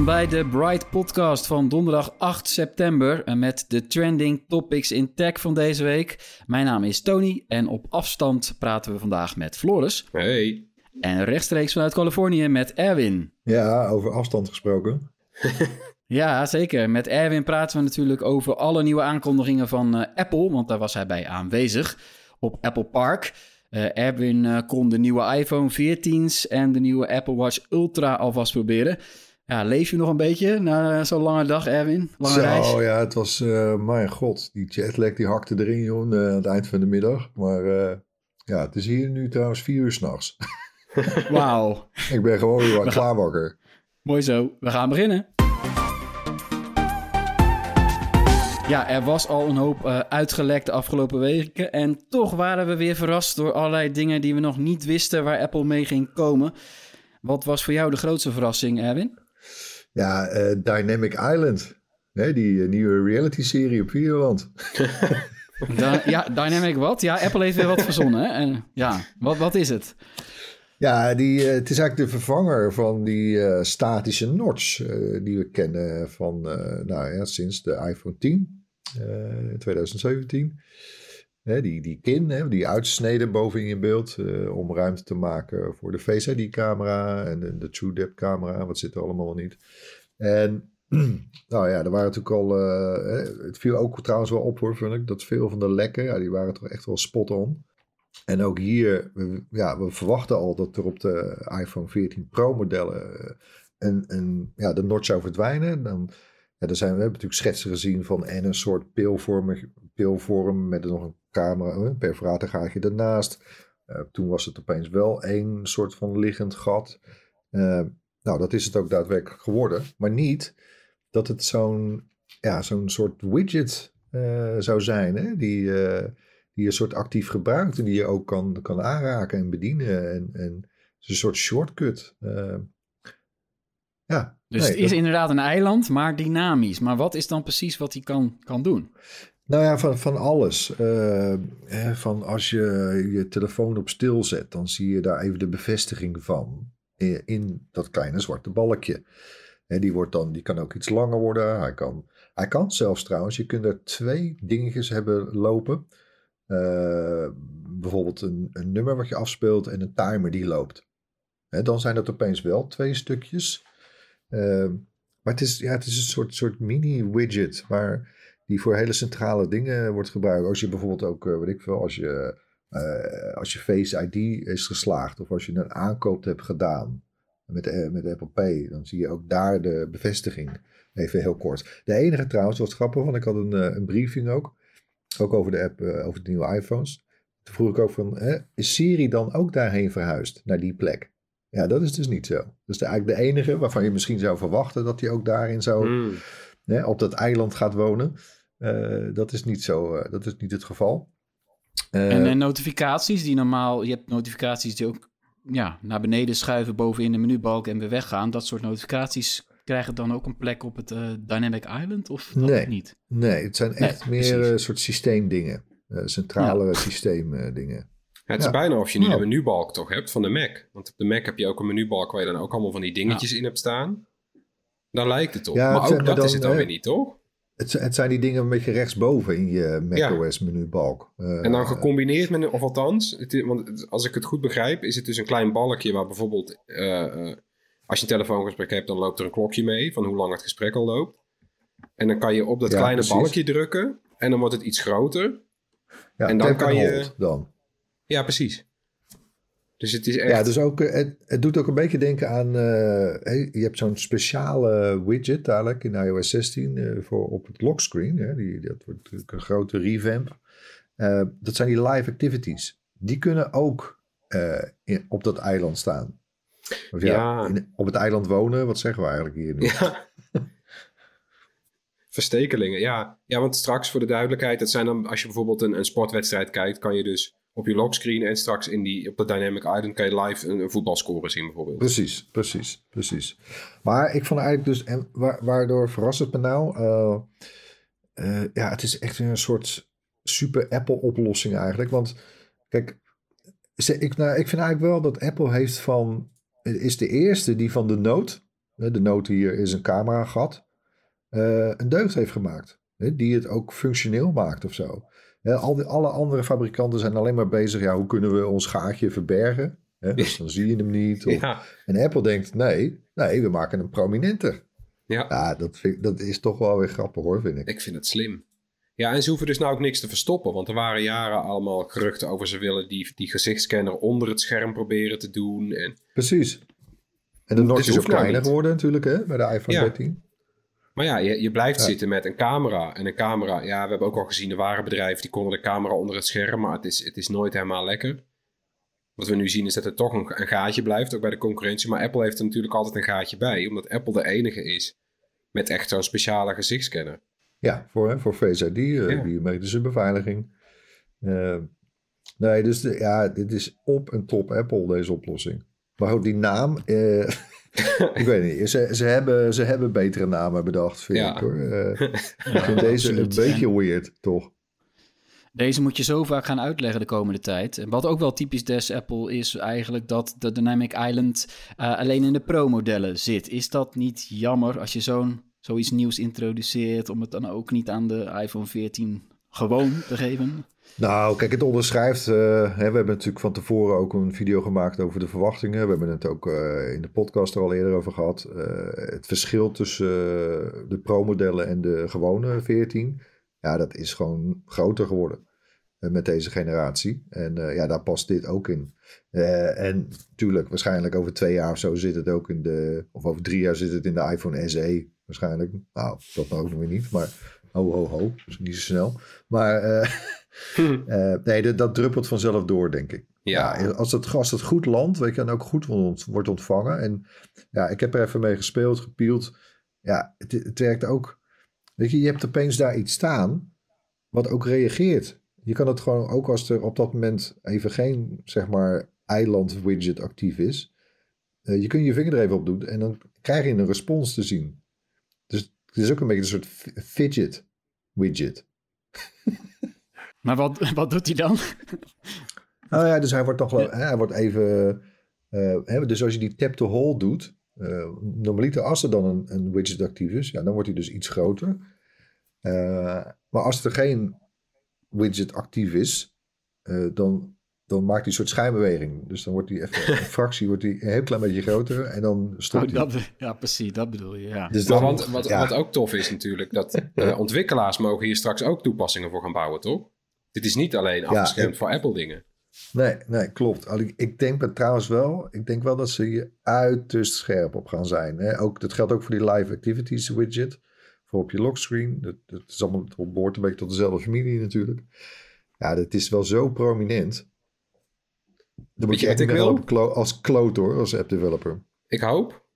Welkom bij de Bright Podcast van donderdag 8 september en met de trending topics in tech van deze week. Mijn naam is Tony en op afstand praten we vandaag met Floris. Hey. En rechtstreeks vanuit Californië met Erwin. Ja, over afstand gesproken. Ja, zeker. Met Erwin praten we natuurlijk over alle nieuwe aankondigingen van eh, Apple, want daar was hij bij aanwezig op Apple Park. Eh, Erwin eh, kon de nieuwe iPhone 14's en de nieuwe Apple Watch Ultra alvast proberen. Ja, leef je nog een beetje na zo'n lange dag, Erwin? Lange Zo, reis? ja, het was, eh, mijn god, die jetlag die hakte erin, joh, eh, aan het eind van de middag. Maar eh, ja, het is hier nu trouwens vier uur s'nachts. Wauw. Ik ben gewoon weer gaan- klaar wakker. Mooi zo. We gaan beginnen. Ja, er was al een hoop eh, uitgelekt de afgelopen weken. En toch waren we weer verrast door allerlei dingen die we nog niet wisten waar Apple mee ging komen. Wat was voor jou de grootste verrassing, Erwin? Ja, eh, Dynamic Island. Die eh, nieuwe reality-serie op Videoland. Da- ja, Dynamic wat? Ja, Apple heeft weer wat verzonnen. Ja, wat, wat is het? Ja, die, eh, het is eigenlijk de vervanger van die statische notch die we kennen van, nou ja, sinds de iPhone 10, eh 2017. Hè, die, die kin, die uitsneden boven in je beeld om ruimte te maken voor de Face ID-camera en de, de TrueDepth-camera. Wat zit er allemaal wel niet. En nou ja, er waren natuurlijk al, eh, het viel ook trouwens wel op hoor, vind ik, dat veel van de lekken, ja, die waren toch echt wel spot on. En ook hier, we, ja, we verwachten al dat er op de iPhone 14 Pro modellen eh, een, ja, de notch zou verdwijnen. Dan, ja, dan zijn, we hebben natuurlijk schetsen gezien van en een soort pilvorm met nog een camera, een perforatorgaatje ernaast. Eh, toen was het opeens wel één soort van liggend gat. Eh, nou, dat is het ook daadwerkelijk geworden. Maar niet dat het zo'n ja, zo'n soort widget eh, zou zijn, hè? Die, eh, die je soort actief gebruikt en die je ook kan, kan aanraken en bedienen. En, en het is een soort shortcut. Eh, ja, Dus nee, het is dat- inderdaad een eiland, maar dynamisch. Maar wat is dan precies wat hij kan, kan doen? Nou ja, van, van alles. Hè, van als je je telefoon op stil zet, dan zie je daar even de bevestiging van in, in dat kleine zwarte balkje. Hè, die, wordt dan, die kan ook iets langer worden. Hij kan, hij kan zelfs trouwens, je kunt er twee dingetjes hebben lopen. Eh, bijvoorbeeld een, een nummer wat je afspeelt en een timer die loopt. Dan zijn dat opeens wel twee stukjes. Eh, maar het is, ja, het is een soort, soort mini-widget waar die voor hele centrale dingen wordt gebruikt. Als je bijvoorbeeld ook, eh, weet ik veel, als je, eh, als je Face ID is geslaagd of als je een aankoop hebt gedaan met, eh, met Apple Pay, dan zie je ook daar de bevestiging. Even heel kort. De enige trouwens, was grappig, want ik had een, eh, een briefing ook, ook over de app, over de nieuwe iPhones. Toen vroeg ik ook van, hè, is Siri dan ook daarheen verhuisd, naar die plek? Ja, dat is dus niet zo. Dat is de- eigenlijk de enige waarvan je misschien zou verwachten dat hij ook daarin zou, Hmm. hè, op dat eiland gaat wonen. Dat is niet zo, dat is niet het geval. Eh, En, en notificaties die normaal, je hebt notificaties die ook ja, naar beneden schuiven bovenin de menubalk en weer weggaan. Dat soort notificaties krijgen dan ook een plek op het eh, Dynamic Island of dat Nee. niet? nee, het zijn Nee, echt meer precies. een soort systeemdingen. eh, centrale systeemdingen. Het is Ja. bijna of je niet Nou. een menubalk toch hebt van de Mac. Want op de Mac heb je ook een menubalk waar je dan ook allemaal van die dingetjes in hebt staan. Daar lijkt het op. Ja, maar ook dat is dan, het dan weer niet, toch? Het, het zijn die dingen een beetje rechtsboven in je macOS menubalk. Uh, en dan gecombineerd met, een, of althans, het, want als ik het goed begrijp, is het dus een klein balkje waar bijvoorbeeld, uh, als je een telefoongesprek hebt, dan loopt er een klokje mee van hoe lang het gesprek al loopt. En dan kan je op dat Ja, kleine precies. balkje drukken en dan wordt het iets groter. ja, en dan kan je- dan. Ja, precies. Dus het is echt... Ja, dus ook, eh, het, het doet ook een beetje denken aan... eh, hey, je hebt zo'n speciale widget dadelijk in iOS 16 eh, voor op het lockscreen. Hè, die, dat wordt natuurlijk een grote revamp. Dat zijn die live activities. Die kunnen ook in, op dat eiland staan. Of ja, Ja. in- op het eiland wonen, wat zeggen we eigenlijk hier nu? Ja. Verstekelingen, ja. Ja, want straks voor de duidelijkheid, dat zijn dan, als je bijvoorbeeld een, een sportwedstrijd kijkt, kan je dus op je lockscreen en straks in die, op de Dynamic Island kan je live een, voetbalscore zien bijvoorbeeld. Precies, precies, precies. Maar ik vond eigenlijk dus, en wa- waardoor verrast het me nou? Eh, eh, ja, het is echt een soort super Apple-oplossing eigenlijk. Want kijk, ik, nou, ik vind eigenlijk wel dat Apple heeft van, is de eerste die van de Note, de Note hier is een cameragat, eh een deugd heeft gemaakt. Die het ook functioneel maakt of zo. Al die, alle andere fabrikanten zijn alleen maar bezig, ja, hoe kunnen we ons gaatje verbergen? Hè, dus dan zie je hem niet. Of, Ja, en Apple denkt, nee, nee, we maken hem prominenter. ja, Ja, dat, vind, dat is toch wel weer grappig hoor, vind ik. ik vind het slim. Ja, en ze hoeven dus nou ook niks te verstoppen, want er waren jaren allemaal geruchten over ze willen die, die gezichtscanner onder het scherm proberen te doen. En, Precies. En de notch is ook nou kleiner geworden natuurlijk, hè, bij de iPhone Ja. 13. Maar ja, je, je blijft Ja. zitten met een camera. En een camera, ja, we hebben ook al gezien, er waren bedrijven die konden de camera onder het scherm, maar het is, het is nooit helemaal lekker. Wat we nu zien is dat er toch een, een gaatje blijft, ook bij de concurrentie. Maar Apple heeft er natuurlijk altijd een gaatje bij, omdat Apple de enige is met echt zo'n speciale gezichtscanner. Ja, voor, hè, voor Face ID, eh, Ja. biometrische beveiliging. Eh, nee, dus de, ja, dit is op en top Apple, deze oplossing. Maar ook die naam, eh, ik weet niet, ze, ze, hebben, ze hebben betere namen bedacht, vind Ja. ik hoor. Eh, ik vind deze een beetje weird, toch? Deze moet je zo vaak gaan uitleggen de komende tijd. En Wat ook wel typisch des Apple is eigenlijk dat de Dynamic Island eh, alleen in de Pro-modellen zit. Is dat niet jammer als je zo'n zoiets nieuws introduceert om het dan ook niet aan de iPhone 14 gewoon te geven? Nou, kijk, het onderschrijft. eh, hè, we hebben natuurlijk van tevoren ook een video gemaakt over de verwachtingen. We hebben het ook eh, in de podcast er al eerder over gehad. Eh, het verschil tussen de Pro-modellen en de gewone 14. Ja, dat is gewoon groter geworden met deze generatie. En ja, daar past dit ook in. En natuurlijk, waarschijnlijk over twee jaar of zo zit het ook in de. Of over drie jaar zit het in de iPhone SE. Waarschijnlijk. Nou, dat ook nog niet. Maar ho, ho, ho. Dus niet zo snel. Maar. eh, eh, nee, dat, dat druppelt vanzelf door, denk ik. Ja. Ja, als, het, als het goed landt, weet je, en ook goed wordt wordt ontvangen. En ja, ik heb er even mee gespeeld, gepield. Ja, het, het werkt ook. Weet je, je hebt opeens daar iets staan wat ook reageert. Je kan het gewoon, ook als er op dat moment even geen, zeg maar, eiland widget actief is. eh, je kunt je vinger er even op doen en dan krijg je een respons te zien. Dus het is ook een beetje een soort fi- fidget widget. Maar wat, wat doet hij dan? Nou ja, dus hij wordt toch wel, hè, hij wordt even, eh, hè, dus als je die tap to hold doet, eh normaliter als er dan een, een widget actief is, ja, dan wordt hij dus iets groter. Eh, maar als er geen widget actief is, eh, dan, dan maakt hij een soort schijnbeweging. Dus dan wordt hij even, een fractie wordt hij een heel klein beetje groter en dan stopt Oh, hij. dat, ja, precies, dat bedoel je. Ja. Dus dan, want, wat, ja. wat ook tof is natuurlijk, dat eh, ontwikkelaars mogen hier straks ook toepassingen voor gaan bouwen, toch? Dit is niet alleen afgeschermd voor Apple dingen. Nee, nee, klopt. Ik, denk maar trouwens wel, ik denk wel dat ze hier uiterst scherp op gaan zijn. Hè? Ook, dat geldt ook voor die live activities widget. Voor op je lockscreen. Dat, dat is allemaal, het behoort een beetje tot dezelfde familie natuurlijk. Ja, dat is wel zo prominent. Dan moet je echt wel op klo- als kloot hoor, als app developer. Ik hoop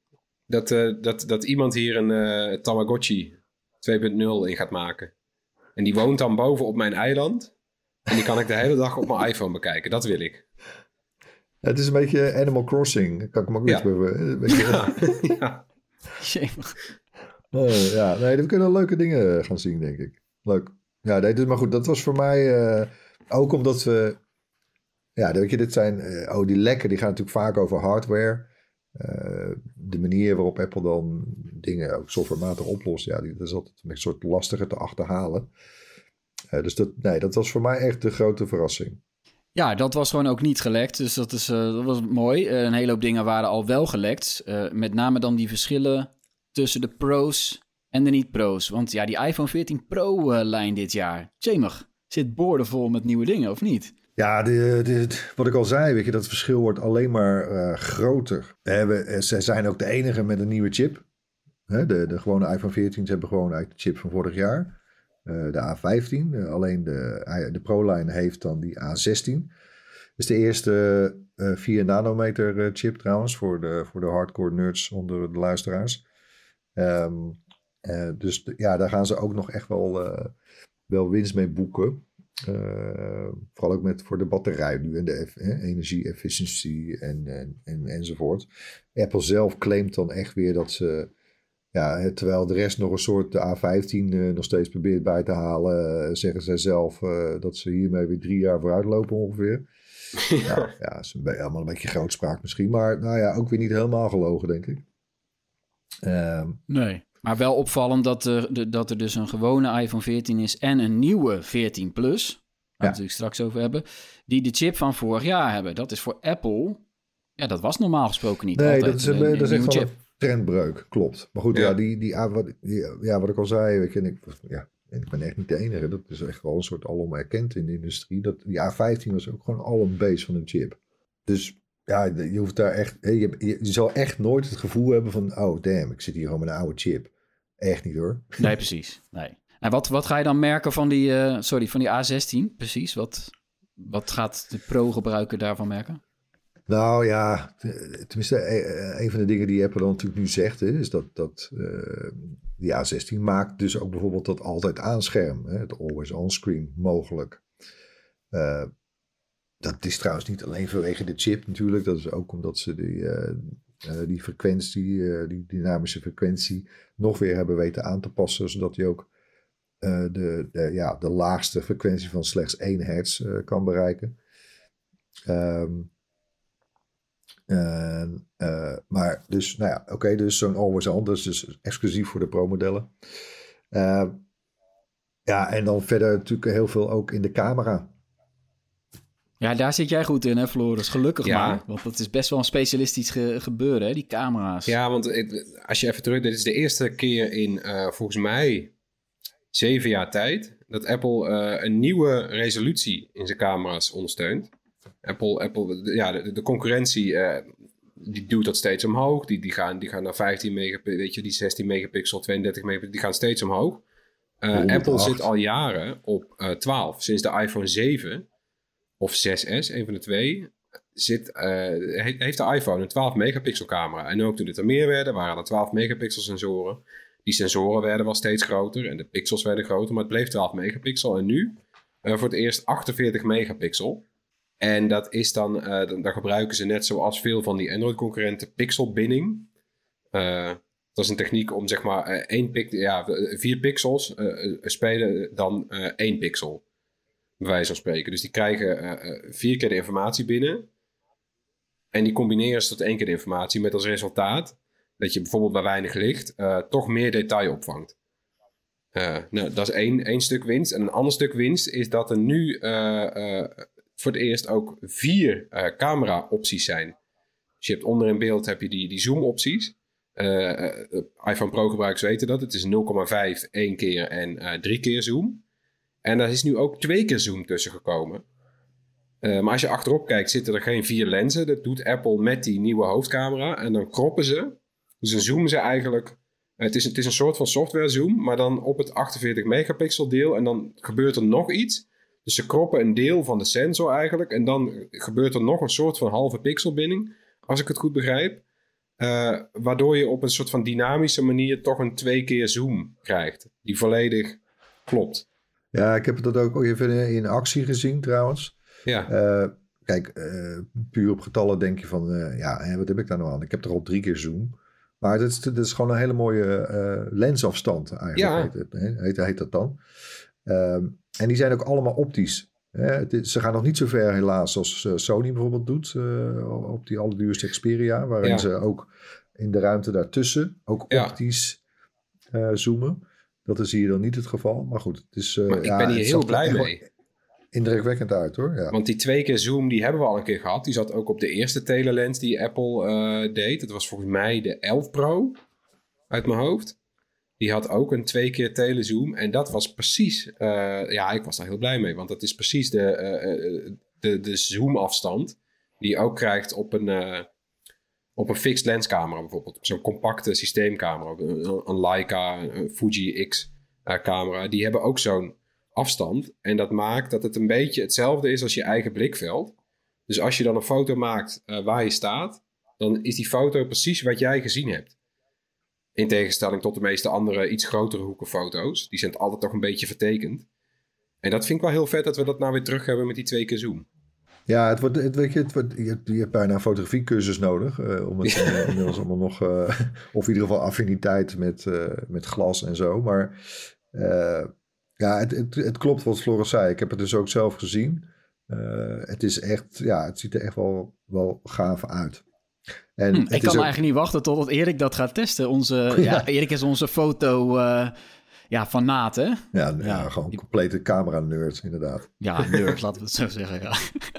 dat, eh, dat, dat iemand hier een eh, Tamagotchi 2.0 in gaat maken. En die woont dan boven op mijn eiland. En die kan ik de hele dag op mijn iPhone bekijken. Dat wil ik. Het is een beetje Animal Crossing. Kan ik me ook Ja. niet meer... Een beetje, ja. Oh, ja, nee, we kunnen leuke dingen gaan zien, denk ik. Leuk. Ja, nee, dus, maar goed, dat was voor mij eh, ook omdat we... Ja, weet je, dit zijn... eh, oh, die lekken, die gaan natuurlijk vaak over hardware. Eh, de manier waarop Apple dan dingen ook softwarematig oplost, ja, die, dat is altijd een soort lastiger te achterhalen. Dus dat, nee, dat was voor mij echt de grote verrassing. Ja, dat was gewoon ook niet gelekt. Dus dat, is, uh, dat was mooi. een hele hoop dingen waren al wel gelekt. met name dan die verschillen tussen de pro's en de niet-pro's. Want ja, die iPhone 14 Pro-lijn dit jaar, Jammer, zit boordevol met nieuwe dingen, of niet? Ja, de, de, wat ik al zei, weet je, dat verschil wordt alleen maar groter. We, ze zijn ook de enige met een nieuwe chip. de, de gewone iPhone 14 hebben gewoon uit de chip van vorig jaar. Uh, de A15. Uh, alleen de, de Pro-line heeft dan die A16. is de eerste 4 nanometer chip trouwens voor de, voor de hardcore nerds onder de luisteraars. Um, dus ja, daar gaan ze ook nog echt wel, wel winst mee boeken. Vooral ook met, voor de batterij nu en de energie-efficiëntie en, en, en, enzovoort. Apple zelf claimt dan echt weer dat ze, ja, terwijl de rest nog een soort de A15 uh, nog steeds probeert bij te halen, uh, zeggen zij zelf uh, dat ze hiermee weer drie jaar vooruit lopen ongeveer. ja, ja, is een allemaal een beetje grootspraak misschien, maar nou ja, ook weer niet helemaal gelogen, denk ik. Ehm, nee. Maar wel opvallend dat er, dat er dus een gewone iPhone 14 is en een nieuwe 14 Plus. Waar we natuurlijk straks over hebben. Die de chip van vorig jaar hebben. Dat is voor Apple. Ja, dat was normaal gesproken niet. Nee, dat is, een, dat is echt een trendbreuk. Klopt. Maar goed, ja, die, die, wat, ja, wat ik al zei. Weet je, ik, ja, en ik ben echt niet de enige. Dat is echt wel een soort alom erkend in de industrie. Dat, die A15 was ook gewoon al een base van een chip. Dus ja, je hoeft daar echt. Je, je, je, zal echt nooit het gevoel hebben van. Oh, damn, ik zit hier gewoon met een oude chip. Echt niet hoor. Nee, precies. Nee. En wat, wat ga je dan merken van die, uh, sorry, van die A16? Precies. Wat, wat gaat de pro-gebruiker daarvan merken? Nou ja, tenminste, e, een van de dingen die Apple dan natuurlijk nu zegt, is dat, dat die A16 maakt dus ook bijvoorbeeld dat altijd aanscherm, hè, het always on screen mogelijk. Uh, dat is trouwens niet alleen vanwege de chip natuurlijk, dat is ook omdat ze die, uh, die frequentie, die dynamische frequentie, nog weer hebben weten aan te passen, zodat hij ook de, de, ja, de laagste frequentie van slechts 1 hertz kan bereiken. Um, maar dus, nou ja, oké, okay, dus zo'n always on, dus, dus exclusief voor de pro-modellen. Ehm, ja, en dan verder natuurlijk heel veel ook in de camera. Ja, daar zit jij goed in, hè, Floris? Gelukkig maar. Want dat is best wel een specialistisch gebeuren, hè, die camera's. Ja, want als je even terug... Dit is de eerste keer in, uh, volgens mij, zeven jaar tijd... dat Apple uh, een nieuwe resolutie in zijn camera's ondersteunt. Apple, Apple ja, de, de concurrentie... Uh, die duwt dat steeds omhoog. Die, die, gaan, die gaan naar 15 megapixel, weet je, die 16 megapixel, 32 megapixel, die gaan steeds omhoog. Apple zit al jaren op 12. Sinds de iPhone 7 of 6S, een van de twee, zit, heeft de iPhone een 12 megapixel camera. En ook toen het er meer werden, waren er 12 megapixel sensoren. Die sensoren werden wel steeds groter en de pixels werden groter, maar het bleef 12 megapixel. En nu voor het eerst 48 megapixel. En dat is dan, uh, dan, gebruiken ze net zoals veel van die Android-concurrenten pixelbinding. dat is een techniek om zeg maar één pik ja, vier pixels spelen dan één pixel bij wijze van spreken. Dus die krijgen uh, vier keer de informatie binnen. En die combineren ze tot één keer de informatie met als resultaat dat je bijvoorbeeld bij weinig licht uh, toch meer detail opvangt. nou, dat is één, één stuk winst. En een ander stuk winst is dat er nu voor het eerst ook vier camera-opties zijn. Dus je hebt onder in beeld heb je die, die zoom-opties. iPhone Pro gebruikers weten dat. Het is 0,5 één keer en drie keer zoom. En daar is nu ook twee keer zoom tussen gekomen. Maar als je achterop kijkt, zitten er geen vier lenzen. Dat doet Apple met die nieuwe hoofdcamera. En dan kroppen ze. Dus dan zoomen ze eigenlijk. Het is, het is een soort van software zoom, maar dan op het 48 megapixel deel. En dan gebeurt er nog iets. Dus ze kroppen een deel van de sensor eigenlijk. En dan gebeurt er nog een soort van halve pixelbinding. Als ik het goed begrijp. Uh, waardoor je op een soort van dynamische manier toch een twee keer zoom krijgt. Die volledig klopt. Ja, ik heb dat ook even in actie gezien trouwens. Ja. Uh, kijk, uh, puur op getallen denk je van, ja, wat heb ik daar nou aan? Ik heb er al drie keer zoom. Maar dat is, dat is gewoon een hele mooie lensafstand eigenlijk, ja. heet, het, heet, heet, dat dan. Ehm, en die zijn ook allemaal optisch. Is- ze gaan nog niet zo ver helaas als eh, Sony bijvoorbeeld doet eh, op die allerduurste Xperia, waarin Ja. ze ook in de ruimte daartussen ook Ja. optisch eh, zoomen. Dat is hier dan niet het geval, maar goed. Het is, Maar ik ja, ben hier heel blij mee. Indrukwekkend uit hoor. Ja. Want die twee keer zoom, die hebben we al een keer gehad. Die zat ook op de eerste telelens die Apple deed. Dat was volgens mij de 11 Pro uit mijn hoofd. Die had ook een twee keer telezoom. En dat was precies... eh, ja, ik was daar heel blij mee. Want dat is precies de, eh, de, de zoomafstand... die je ook krijgt op een, eh, op een fixed lens camera bijvoorbeeld. Zo'n compacte systeemcamera. Een, een Leica, een Fuji X camera. Die hebben ook zo'n afstand. En dat maakt dat het een beetje hetzelfde is als je eigen blikveld. Dus als je dan een foto maakt waar je staat, dan is die foto precies wat jij gezien hebt. In tegenstelling tot de meeste andere iets grotere hoekenfoto's. Die zijn altijd toch een beetje vertekend. En dat vind ik wel heel vet dat we dat nou weer terug hebben met die twee keer zoom. Ja, het wordt, het, weet je, het wordt, je, hebt, je hebt bijna een fotografiecursus nodig. eh, om het eh, inmiddels allemaal nog. eh, of in ieder geval affiniteit met, met glas en zo. Maar ja, het, het, het klopt wat Floris zei. Ik heb het dus ook zelf gezien. Het is echt, ja, het ziet er echt wel, wel gaaf uit. En Hm, ik kan ook- eigenlijk niet wachten totdat Erik dat gaat testen. Onze, ja. Ja. Erik is onze foto eh ja, fanaat, hè? Ja, ja, Ja. gewoon complete camera-nerd, inderdaad. Ja, nerd, laten we het zo zeggen. Ja.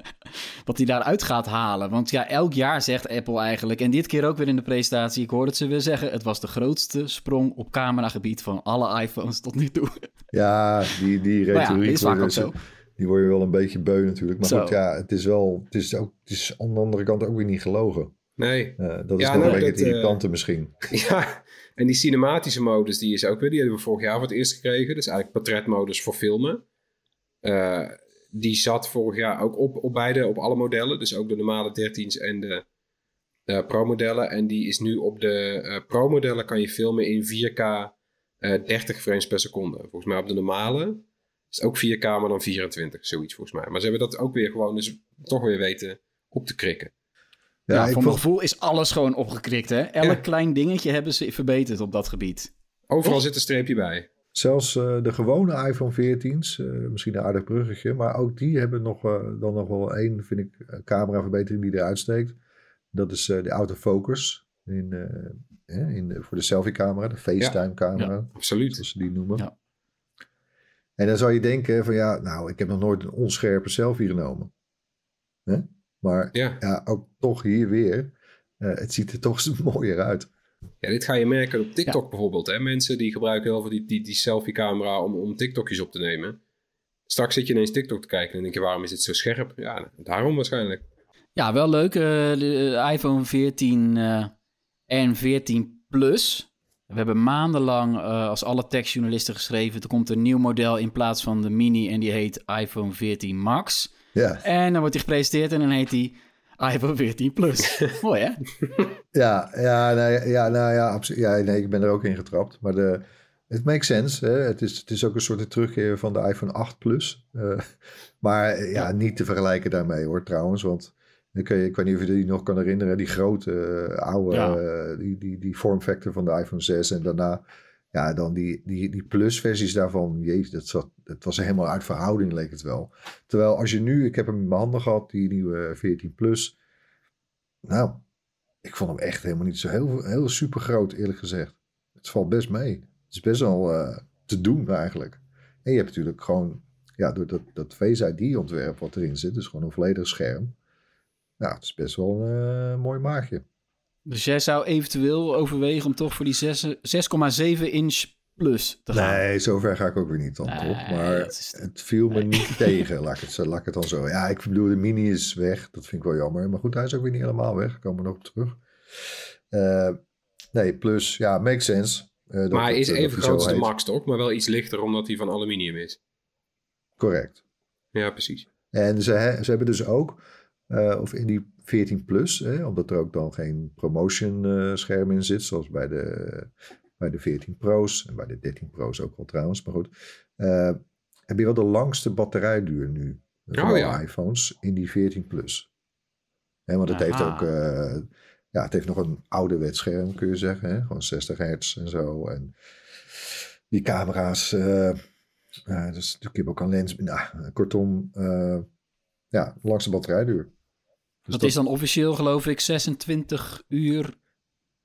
Wat hij daaruit gaat halen. Want ja, elk jaar zegt Apple eigenlijk... en dit keer ook weer in de presentatie... ik hoorde het ze weer zeggen... het was de grootste sprong op cameragebied... van alle iPhones tot nu toe. Ja, die, die ja, retoriek is vaak ook zo. die word je wel een beetje beu natuurlijk. Maar Zo. goed, ja, het is wel, het is ook, het is aan de andere kant ook weer niet gelogen. Nee. Eh, dat is Ja, nog nou, een beetje het eh, misschien. Ja, en die cinematische modus, die is ook weer, die hebben we vorig jaar voor het eerst gekregen. Dus eigenlijk portretmodus voor filmen. Eh, die zat vorig jaar ook op, op beide, op alle modellen. Dus ook de normale 13's en de Pro-modellen. En die is nu op de Pro-modellen kan je filmen in 4K eh 30 frames per seconde. Volgens mij op de normale is het ook 4K, maar dan 24, zoiets volgens mij. Maar ze hebben dat ook weer gewoon dus toch weer weten op te krikken. Ja, ik voor mijn vond- gevoel is alles gewoon opgekrikt, hè? Elk Ja. klein dingetje hebben ze verbeterd op dat gebied. Overal zit een streepje bij. Zelfs eh, de gewone iPhone 14's, eh, misschien een aardig bruggetje, maar ook die hebben nog, eh, dan nog wel één, vind ik, cameraverbetering die eruit steekt. Dat is eh, de autofocus in, in, de- voor de selfie-camera, de FaceTime-camera, Absoluut. zoals ze die noemen. Ja. En dan zou je denken van ja, nou, ik heb nog nooit een onscherpe selfie genomen. Hè? Maar Ja. ja, ook toch hier weer, eh, het ziet er toch mooier uit. Ja, dit ga je merken op TikTok bijvoorbeeld. Hè? Mensen die gebruiken heel veel die, die, die selfie-camera om, om TikTokjes op te nemen. Straks zit je ineens TikTok te kijken en denk je, waarom is dit zo scherp? Ja, daarom waarschijnlijk. Ja, wel leuk. eh, de eh, iPhone 14 eh, en 14 Plus. We hebben maandenlang eh, als alle techjournalisten geschreven... er komt een nieuw model in plaats van de mini... en die heet iPhone 14 Max. Ja, En dan wordt hij gepresenteerd en dan heet hij iPhone 14 Plus. Mooi, hè? ja, ja, nou, ja, nou ja, ja, nee, ik ben er ook in getrapt. Maar de, het makes sense. Hè? Het, is, het is ook een soort terugkeer van de iPhone 8 Plus. Eh, maar ja, niet te vergelijken daarmee hoor trouwens. Want ik, weet- ik weet niet of je die nog kan herinneren. Die grote, eh, oude, Ja. eh, die, die, die form factor van de iPhone 6. En daarna, ja, dan die, die, die Plus versies daarvan. Jezus, dat, dat was helemaal uit verhouding leek het wel. Terwijl als je nu, ik heb hem in mijn handen gehad, die nieuwe 14 Plus. Nou, ik vond hem echt helemaal niet zo heel, heel super groot, eerlijk gezegd. Het valt best mee. Het is best wel eh, te doen eigenlijk. En je hebt natuurlijk gewoon, ja, door dat, dat Face ID ontwerp wat erin zit, dus gewoon een volledig scherm. Ja, het is best wel een eh, mooi maagje. Dus jij zou eventueel overwegen om toch voor die zes- 6,7 inch Plus te gaan. Nee, zover ga ik ook weer niet dan, Nee, toch? Maar is- het viel me niet tegen, laat ik, het, zo- laat ik het dan zo. Ja, ik bedoel, de mini is weg. Dat vind ik wel jammer. Maar goed, hij is ook weer niet helemaal weg. Daar komen we nog op terug. Eh, nee, plus, ja, makes sense. Eh, dat maar hij is even groot als de. Max toch? Maar wel iets lichter omdat hij van aluminium is. Correct. Ja, precies. En ze, he- ze hebben dus ook, eh, of in die 14 plus, hè, omdat er ook dan geen promotion eh, scherm in zit, zoals bij de, bij de 14 Pro's en bij de 13 Pro's ook wel trouwens, maar goed. eh, heb je wel de langste batterijduur nu van Oh, ja. iPhones in die 14 plus. Hè, want het heeft ook, ja, het heeft nog een ouderwets scherm kun je zeggen, hè, gewoon 60 hertz en zo. En die camera's, dus natuurlijk heb ook een lens. Nou, kortom, ja, langste batterijduur. Dus dat, is dan officieel, geloof ik, 26 uur.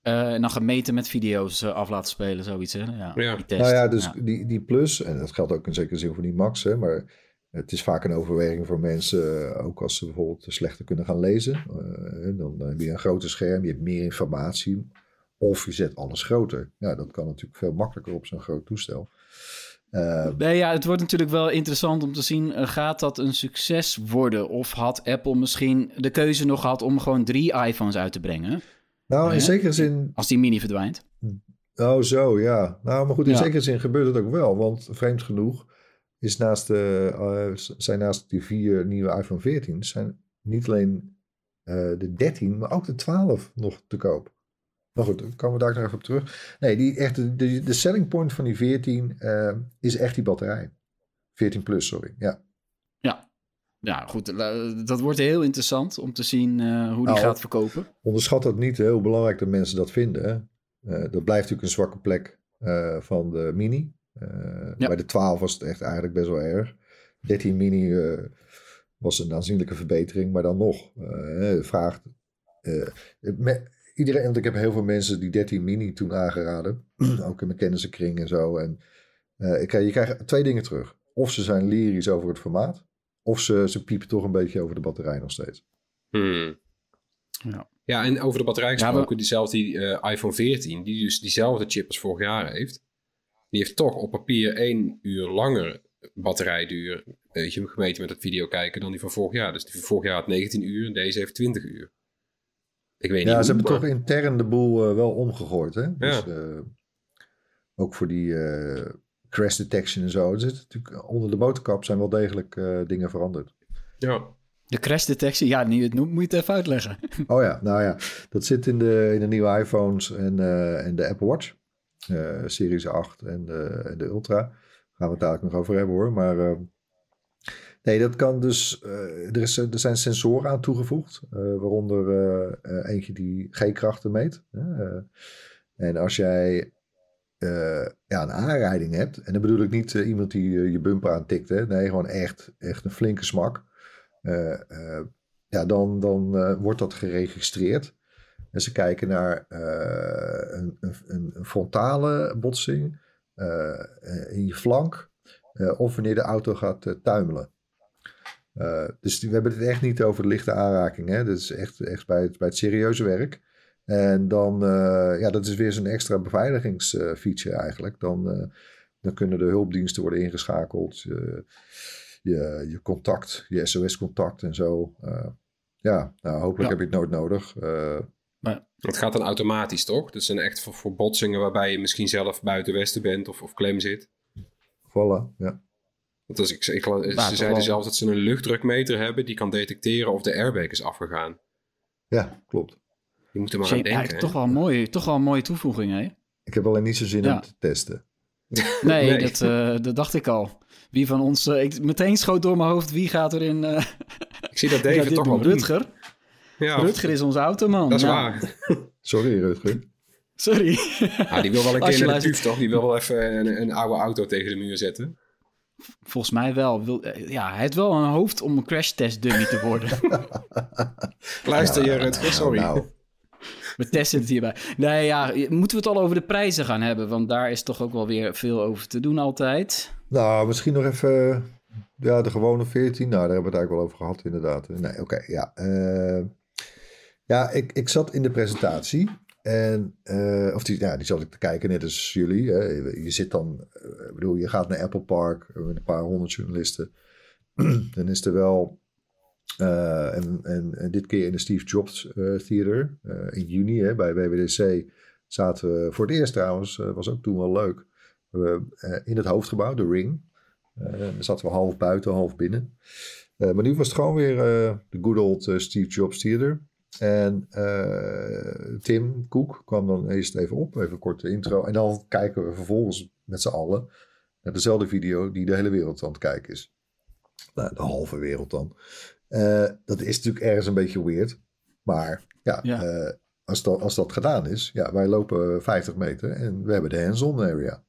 Uh, en dan gemeten met video's af laten spelen, zoiets. Hè? Ja, ja. Die test. Nou ja, dus Die, die plus, en dat geldt ook in zekere zin voor die max, hè, maar het is vaak een overweging voor mensen, ook als ze bijvoorbeeld slechter kunnen gaan lezen. dan heb je een groter scherm, je hebt meer informatie. Of je zet alles groter. Ja, dat kan natuurlijk veel makkelijker op zo'n groot toestel. Uh, nee, ja, het wordt natuurlijk wel interessant om te zien, uh, gaat dat een succes worden? Of had Apple misschien de keuze nog gehad om gewoon drie iPhones uit te brengen? Nou, in zekere zin... Als die mini verdwijnt. Oh, zo, ja. Nou, maar goed, in zekere zin gebeurt het ook wel. Want vreemd genoeg is naast de, uh, zijn naast die vier nieuwe iPhone 14... zijn niet alleen de 13, maar ook de 12 nog te koop. Maar goed, dan komen we daar nog even op terug. Nee, die echt, de, de selling point van die 14 uh, is echt die batterij. 14 plus, sorry. Ja. Ja. Ja, goed. Dat wordt heel interessant om te zien uh, hoe die nou, gaat verkopen. Onderschat dat niet. Heel belangrijk dat mensen dat vinden. Uh, dat blijft natuurlijk een zwakke plek van de Mini. Ja. Bij de 12 was het echt eigenlijk best wel erg. 13 Mini was een aanzienlijke verbetering. Maar dan nog, vraagt iedereen, want ik heb heel veel mensen die 13 mini toen aangeraden. ook in mijn kennissenkring en zo. En uh, ik, je krijgt twee dingen terug. Of ze zijn lyrisch over het formaat. Of ze, ze piepen toch een beetje over de batterij nog steeds. Hmm. Ja. ja, en over de batterij gesproken, ja, diezelfde die, uh, iPhone 14, die dus diezelfde chip als vorig jaar heeft. Die heeft toch op papier één uur langer batterijduur, weet je, gemeten met het video kijken dan die van vorig jaar. Dus die van vorig jaar had 19 uur en deze heeft 20 uur. Ik weet ja, niet ze hebben toch intern de boel uh, wel omgegooid. Hè? Dus, ja. uh, ook voor die uh, crash detection en zo. Dus natuurlijk, onder de motorkap zijn wel degelijk dingen veranderd. Ja. De crash detection, ja, nu het noemt, moet je het even uitleggen. Oh ja, nou ja, dat zit in de, in de nieuwe iPhones en, en de Apple Watch. Series 8 en de, en de Ultra. Daar gaan we het dadelijk nog over hebben hoor. Maar Nee, dat kan dus. Uh, er, is, er zijn sensoren aan toegevoegd, uh, waaronder eentje die G-krachten meet. en als jij ja, een aanrijding hebt, en dan bedoel ik niet iemand die je bumper aantikt, hè, nee, gewoon echt, echt een flinke smak. ja, dan, dan wordt dat geregistreerd. En ze kijken naar een, een, een, frontale botsing in je flank, of wanneer de auto gaat tuimelen. Uh, dus we hebben het echt niet over de lichte aanraking. Hè? Dat is echt, echt bij, het, bij het serieuze werk. En dan, uh, ja, dat is weer zo'n extra beveiligingsfeature eigenlijk. Dan, uh, dan kunnen de hulpdiensten worden ingeschakeld. je, je contact, je SOS-contact en zo. ja, nou, hopelijk heb je het nooit nodig. Maar... Het gaat dan automatisch, toch? Dus zijn echt voor, voor botsingen waarbij je misschien zelf buiten Westen bent of, of klem zit. Voilà, ja. Want als ik, ik, ze zeiden zelfs dat ze een luchtdrukmeter hebben die kan detecteren of de airbag is afgegaan. Ja, klopt. Je moet er maar aan denken. Toch wel, mooi, toch wel een mooie toevoeging, hè? Ik heb alleen niet zo zin om te testen. Nee, Dat, uh, dat dacht ik al. Wie van ons... Uh, ik, meteen schoot door mijn hoofd, wie gaat er in... Uh, ik zie dat David toch wel Rutger. Ja, Rutger is onze automan. Dat is waar. Sorry, Rutger. Sorry. Ah, die wil wel een keer naar de TUF, toch? Die wil wel even een, een oude auto tegen de muur zetten. Volgens mij wel. Eh, ja, hij heeft wel een hoofd om een crash test dummy te worden. Luister je, Rutger, sorry. Nou. We testen het hierbij. Nee, ja, moeten we het al over de prijzen gaan hebben? Want daar is toch ook wel weer veel over te doen altijd. Nou, misschien nog even ja, de gewone 14. Nou, daar hebben we het eigenlijk wel over gehad, inderdaad. Nee, oké, ja. Uh, ja, ik, ik zat in de presentatie en, uh, of die, ja, die zat ik te kijken, net als jullie. Hè. Je zit dan, uh, ik bedoel, je gaat naar Apple Park met een paar honderd journalisten. dan is er wel, uh, en, en, dit keer in de Steve Jobs Theater in juni hè, bij WWDC zaten we voor het eerst trouwens, was ook toen wel leuk, in het hoofdgebouw, de Ring. daar zaten we half buiten, half binnen. maar nu was het gewoon weer de good old Steve Jobs Theater. En uh, Tim Koek kwam dan eerst even op, even een korte intro. En dan kijken we vervolgens met z'n allen naar dezelfde video die de hele wereld aan het kijken is. Nou, de halve wereld dan. Uh, dat is natuurlijk ergens een beetje weird. Maar ja, ja. Uh, als, dat, als dat gedaan is, ja, wij lopen 50 meter en we hebben de hands-on area.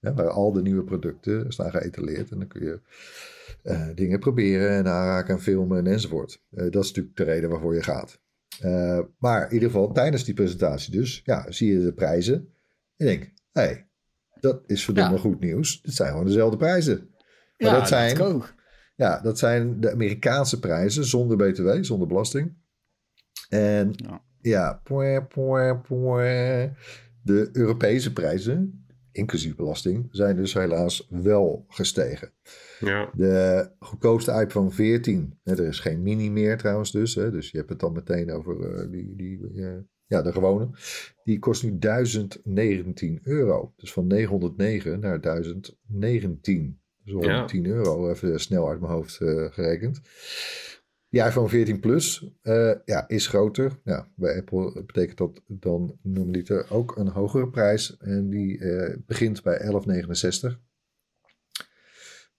Waar al de nieuwe producten staan geëtaleerd. En dan kun je eh, dingen proberen en aanraken en filmen enzovoort. Eh, dat is natuurlijk de reden waarvoor je gaat. Eh, maar in ieder geval tijdens die presentatie dus, ja, zie je de prijzen. En je denkt, hé, hey, dat is verdomme Ja. goed nieuws. Dit zijn gewoon dezelfde prijzen. Maar ja, dat zijn, ik ook. ja, dat zijn de Amerikaanse prijzen zonder btw, zonder belasting. En Ja. ja, poe, poe, poe. de Europese prijzen, inclusief belasting, zijn dus helaas wel gestegen. Ja. De goedkoopste iPhone 14, hè, er is geen mini meer trouwens dus, hè, dus je hebt het dan meteen over eh, die, die eh, ja, de gewone. Die kost nu 1019 euro. Dus van 909 naar 1019. Dus 110 euro, even snel uit mijn hoofd eh, gerekend. Die iPhone 14 Plus eh, ja, is groter. Ja, bij Apple betekent dat dan normaliter ook een hogere prijs. En die eh, begint bij 1169.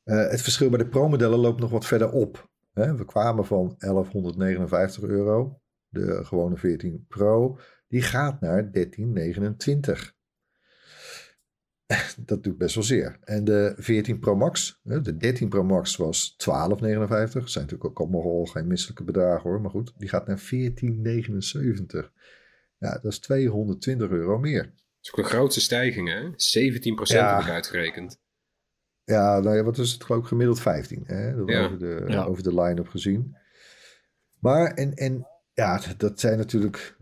Eh, het verschil bij de Pro-modellen loopt nog wat verder op. Hè? We kwamen van 1159 euro. De gewone 14 Pro. Die gaat naar 1329. Dat doet best wel zeer. En de 14 Pro Max, hè, de 13 Pro Max was 12,59. Zijn natuurlijk ook allemaal al geen misselijke bedragen hoor. Maar goed, die gaat naar 14,79. Ja, dat is 220 euro meer. Dat is ook de grootste stijging, hè? 17% Ja. heb ik uitgerekend. Ja, nou ja, wat is het geloof ik gemiddeld 15. Hè? Dat Ja. over, de, Ja. over de line-up gezien. Maar, en, en ja, dat- zijn natuurlijk...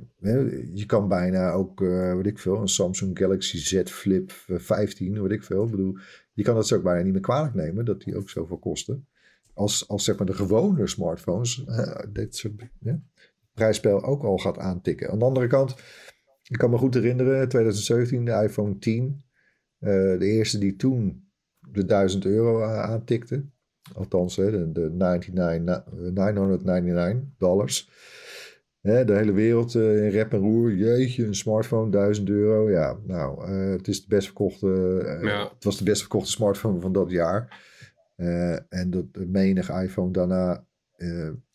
Je kan bijna ook, eh weet ik veel, een Samsung Galaxy Z Flip eh, 15, weet ik veel. Ik bedoel, je kan dat ze ook bijna niet meer kwalijk nemen, dat die ook zoveel kosten. Als, als zeg maar de gewone smartphones eh, dit soort ja, prijsspel ook al gaat aantikken. Aan de andere kant, ik kan me goed herinneren, 2017, de iPhone 10. eh, de eerste die toen de 1000 euro aantikte. Althans, de, de 99, na- 999 dollars. Hè, de hele wereld eh, in rep en roer. Jeetje, een smartphone, 1000 euro. Ja, nou, eh, het is de best verkochte. eh, Ja. Het was de best verkochte smartphone van dat jaar. En dat de menige iPhone daarna.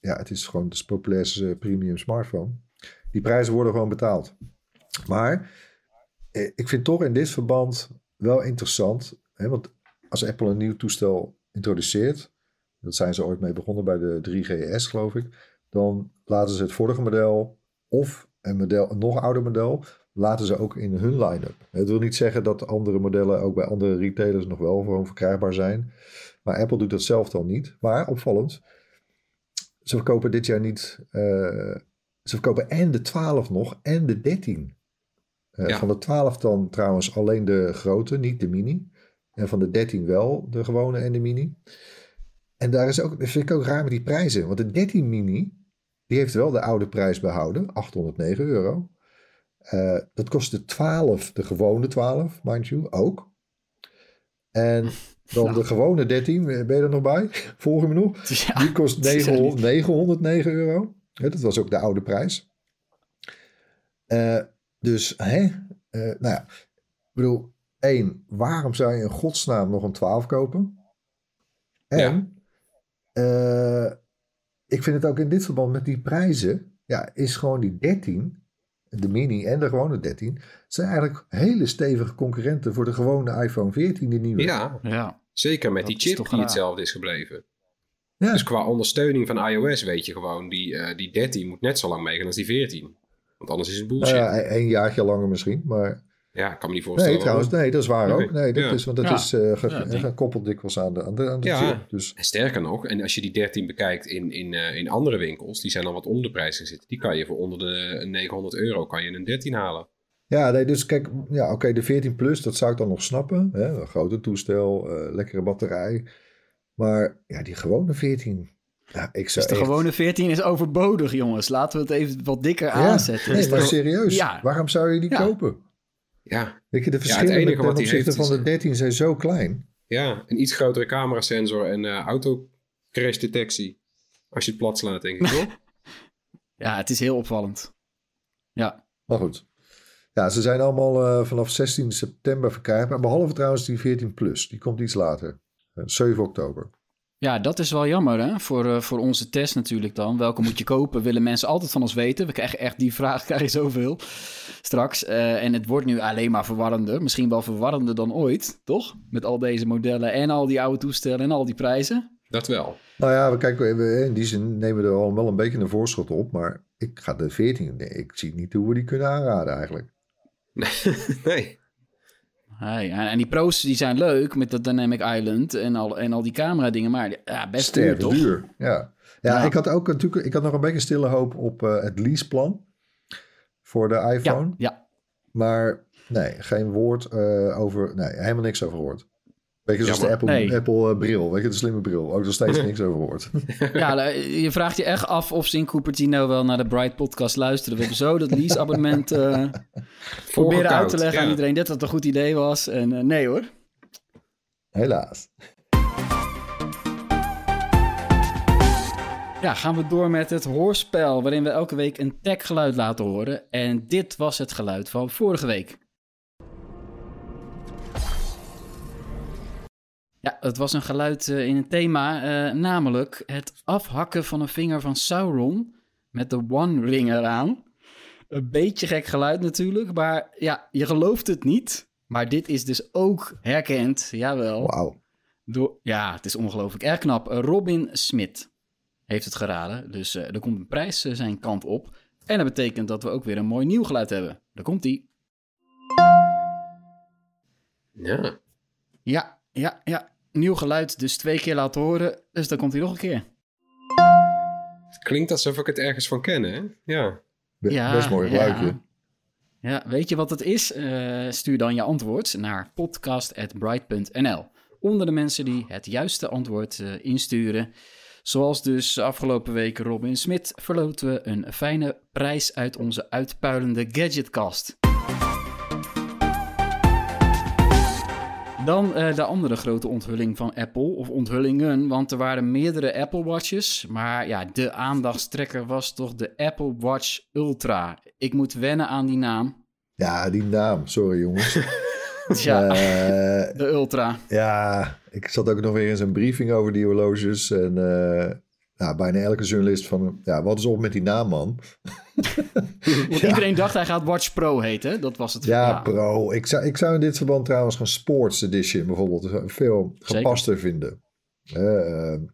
ja, het is gewoon de populairste premium smartphone. Die prijzen worden gewoon betaald. Maar eh, ik vind toch in dit verband wel interessant. Hè, want als Apple een nieuw toestel introduceert, dat zijn ze ooit mee begonnen bij de 3GS geloof ik, dan laten ze het vorige model of een, model, een nog ouder model, laten ze ook in hun line-up. Het wil niet zeggen dat andere modellen ook bij andere retailers nog wel gewoon verkrijgbaar zijn. Maar Apple doet dat zelf dan niet. Maar opvallend, ze verkopen dit jaar niet, eh, ze verkopen en de 12 nog en de 13. Eh, Ja. Van de 12 dan trouwens alleen de grote, niet de mini. En van de 13 wel de gewone en de mini. En daar is ook, dat vind ik ook raar met die prijzen. Want de 13 mini, die heeft wel de oude prijs behouden, 809 euro. Eh, dat kostte 12, de gewone 12, mind you, ook. En dan Nou. de gewone 13, ben je er nog bij? Volg je me nog? Ja, Die kost het is echt 900, niet- 909 euro. Ja, dat was ook de oude prijs. Eh, dus, hè? Eh, nou ja, ik bedoel, één, waarom zou je in godsnaam nog een 12 kopen? En, eh, ik vind het ook in dit verband met die prijzen, ja, is gewoon die 13, de mini en de gewone 13, zijn eigenlijk hele stevige concurrenten voor de gewone iPhone 14, die nieuwe. Ja, Ja, zeker met Dat die chip die raar. hetzelfde is gebleven. Ja. Dus qua ondersteuning van iOS weet je gewoon, die, eh, die 13 moet net zo lang meegaan als die 14. Want anders is het Nou bullshit. ja, ja, een, een jaartje langer misschien, maar... ik kan me niet voorstellen. Nee, trouwens, nee, dat is waar ook. Nee, dat ja. is, want dat Ja. is eh, ge- Ja, gekoppeld dikwijls aan de, aan de, aan de Ja. chip. Dus En sterker nog, en als je die 13 bekijkt in, in, eh, in andere winkels, die zijn dan wat onder de prijs zitten. Die kan je voor onder de 900 euro kan je een 13 halen. ja, nee, dus kijk, ja, oké, de 14 Plus, dat zou ik dan nog snappen. Hè? Een grote toestel, eh, lekkere batterij. Maar ja, die gewone 14, ja, ik zou dus de echt- gewone 14 is overbodig, jongens. Laten we het even wat dikker Ja, aanzetten. Nee, Is maar toch- serieus, Ja. waarom zou je die Ja. kopen? Ja, Weet je, de verschillen ten die opzichte heeft van de 13 zijn zo klein. ja, een iets grotere camerasensor en eh auto crash detectie. Als je het plat slaat, denk ik toch? Ja, het is heel opvallend. Ja, Maar goed. Ja, ze zijn allemaal eh, vanaf 16 september verkrijgbaar. Behalve trouwens die 14 Plus. Die komt iets later. Eh, 7 oktober. Ja, dat is wel jammer hè, voor, uh, voor onze test natuurlijk dan. Welke moet je kopen, willen mensen altijd van ons weten. We krijgen echt die vraag, krijgen zoveel straks. Uh, en het wordt nu alleen maar verwarrender. Misschien wel verwarrender dan ooit, toch? Met al deze modellen en al die oude toestellen en al die prijzen. Dat wel. Nou ja, we kijken, in die zin nemen we er al wel een beetje een voorschot op. Maar ik ga de 14, nee, ik zie niet hoe we die kunnen aanraden eigenlijk. nee. Hey, en die pro's die zijn leuk met dat Dynamic Island en al, en al die camera dingen, maar ja, best duur, toch? duur, ja. ja. ik had ook natuurlijk, ik had nog een beetje stille hoop op uh, het leaseplan voor de iPhone. Ja, ja. Maar nee, geen woord uh, over, nee, helemaal niks over gehoord. Weet je, zoals de Apple, nee. Apple uh, bril, weet je, de slimme bril. Ook nog steeds niks over gehoord. ja, je vraagt je echt af of ze in Cupertino wel naar de Bright podcast luisteren. We hebben zo dat lease-abonnement uh, proberen uit te leggen ja. aan iedereen dat dat een goed idee was. En uh, nee hoor. Helaas. Ja, gaan we door met het hoorspel, waarin we elke week een tech-geluid laten horen. En dit was het geluid van vorige week. Ja, het was een geluid uh, in een thema, uh, namelijk het afhakken van een vinger van Sauron met de One Ring eraan. Een beetje gek geluid natuurlijk, maar ja, je gelooft het niet. Maar dit is dus ook herkend, jawel. Wauw. Door, ja, het is ongelooflijk. Erg knap. Robin Smit heeft het geraden, dus uh, er komt een prijs zijn kant op. En dat betekent dat we ook weer een mooi nieuw geluid hebben. Daar komt ie. Ja. Ja, ja, ja. Nieuw geluid, dus twee keer laten horen. Dus dan komt hij nog een keer. Het klinkt alsof ik het ergens van ken, hè? Ja. Be ja best mooi geluidje. Ja. ja. weet je wat het is? Uh, stuur dan je antwoord naar podcast.bright.nl. Onder de mensen die het juiste antwoord uh, insturen. Zoals dus afgelopen week Robin Smit verloten we een fijne prijs uit onze uitpuilende gadgetkast. Dan uh, de andere grote onthulling van Apple, of onthullingen, want er waren meerdere Apple Watches, maar ja, de aandachtstrekker was toch de Apple Watch Ultra. Ik moet wennen aan die naam. Ja, die naam, sorry jongens. ja, uh, de Ultra. Ja, ik zat ook nog weer in zijn briefing over die horloges en nou, bijna elke journalist van, ja, wat is op met die naam, man? Want ja. iedereen dacht hij gaat Watch Pro heten, dat was het. Ja, ja, Pro. Ik zou, ik zou in dit verband trouwens een Sports Edition bijvoorbeeld veel gepaster Zeker. vinden. Uh,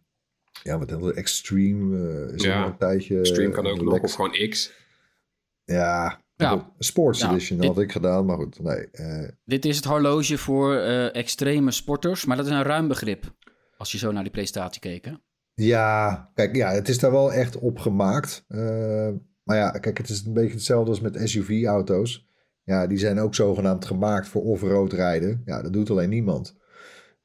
ja, wat heel Extreme uh, is ja, een tijdje... Extreme kan ook nog, of gewoon X. Ja, ja. Sports ja, Edition dit, had ik gedaan, maar goed, nee. Uh, dit is het horloge voor extreme sporters, maar dat is een ruim begrip. Als je zo naar die presentatie keek, hè? Ja, kijk, ja, het is daar wel echt op gemaakt. Uh, maar ja, kijk, het is een beetje hetzelfde als met SUV-auto's. Ja, die zijn ook zogenaamd gemaakt voor off-road rijden. Ja, dat doet alleen niemand.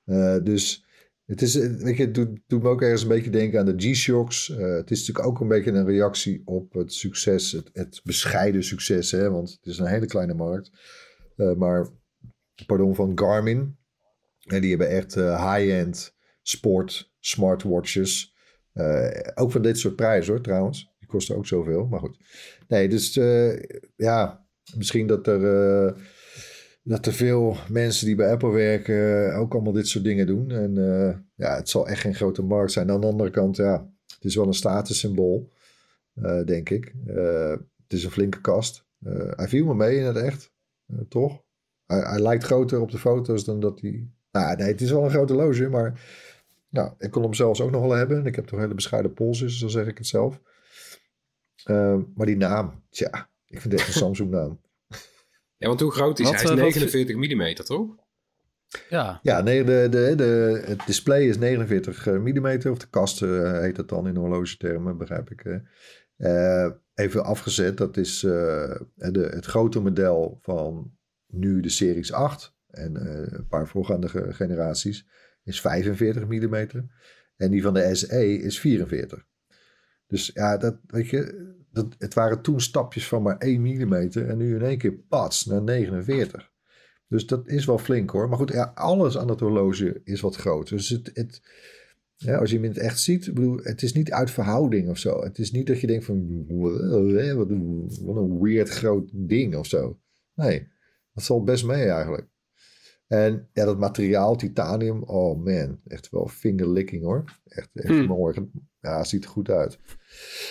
Uh, dus het is, weet je, doet, doet, me ook ergens een beetje denken aan de G-Shocks. Het is natuurlijk ook een beetje een reactie op het succes, het, het bescheiden succes, hè, want het is een hele kleine markt. maar, pardon, van Garmin. En die hebben echt high-end sport, smartwatches. Uh, ook van dit soort prijzen hoor, trouwens. Die kosten ook zoveel, maar goed. Nee, dus uh, ja, misschien dat er, uh, dat er veel mensen die bij Apple werken ook allemaal dit soort dingen doen. En ja, het zal echt geen grote markt zijn. Aan de andere kant, ja, het is wel een statussymbool, denk ik. het is een flinke kast. hij viel me mee in het echt, toch? Hij, hij lijkt groter op de foto's dan dat hij... Nou, nee, het is wel een grote loge, maar nou, ik kon hem zelfs ook nog wel hebben. Ik heb toch een hele bescheiden pols, dus dan zeg ik het zelf. Uh, maar die naam, tja, ik vind het echt een Samsung naam. Ja, want hoe groot is wat, hij? Hij is 49 mm, toch? Ja. Ja, nee, de, de, de, het display is 49 mm, of de kast uh, heet dat dan in horlogetermen, begrijp ik. Uh, even afgezet, dat is de, het grote model van nu de Series 8 en een paar voorgaande generaties is 45 mm. En die van de SE is 44. Dus ja, dat, weet je, dat, het waren toen stapjes van maar 1 mm. En nu in één keer pats naar 49. Dus dat is wel flink hoor. Maar goed, ja, alles aan het horloge is wat groter. Dus het, het, als je hem in het echt ziet, bedoel, het is niet uit verhouding of zo. Het is niet dat je denkt van, wat een weird groot ding of zo. Nee, dat valt best mee eigenlijk. En ja, dat materiaal, titanium, oh man, echt wel fingerlicking hoor. Echt, echt Hmm. mooi. Ja, ziet er goed uit.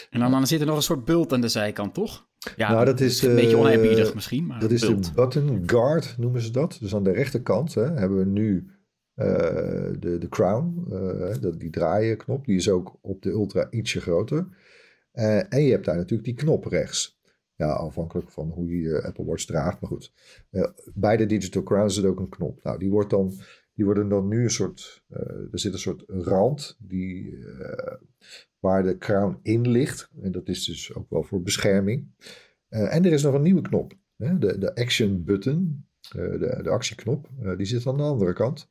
En dan, dan zit er nog een soort bult aan de zijkant, toch? Ja, Nou, dat is, een beetje eh, oneerbiedig misschien, maar Dat is bult. de button guard, noemen ze dat. Dus aan de rechterkant hè, hebben we nu eh, de, de crown, dat- die draaienknop. Die is ook op de Ultra ietsje groter. En je hebt daar natuurlijk die knop rechts. Ja, afhankelijk van hoe je je Apple Watch draagt. Maar goed, Eh, bij de Digital Crown zit ook een knop. Nou, die, wordt dan, die worden dan nu een soort... eh, er zit een soort rand die, eh, waar de crown in ligt. En dat is dus ook wel voor bescherming. En er is nog een nieuwe knop. Hè? De, de action button, de, de actieknop, die zit aan de andere kant.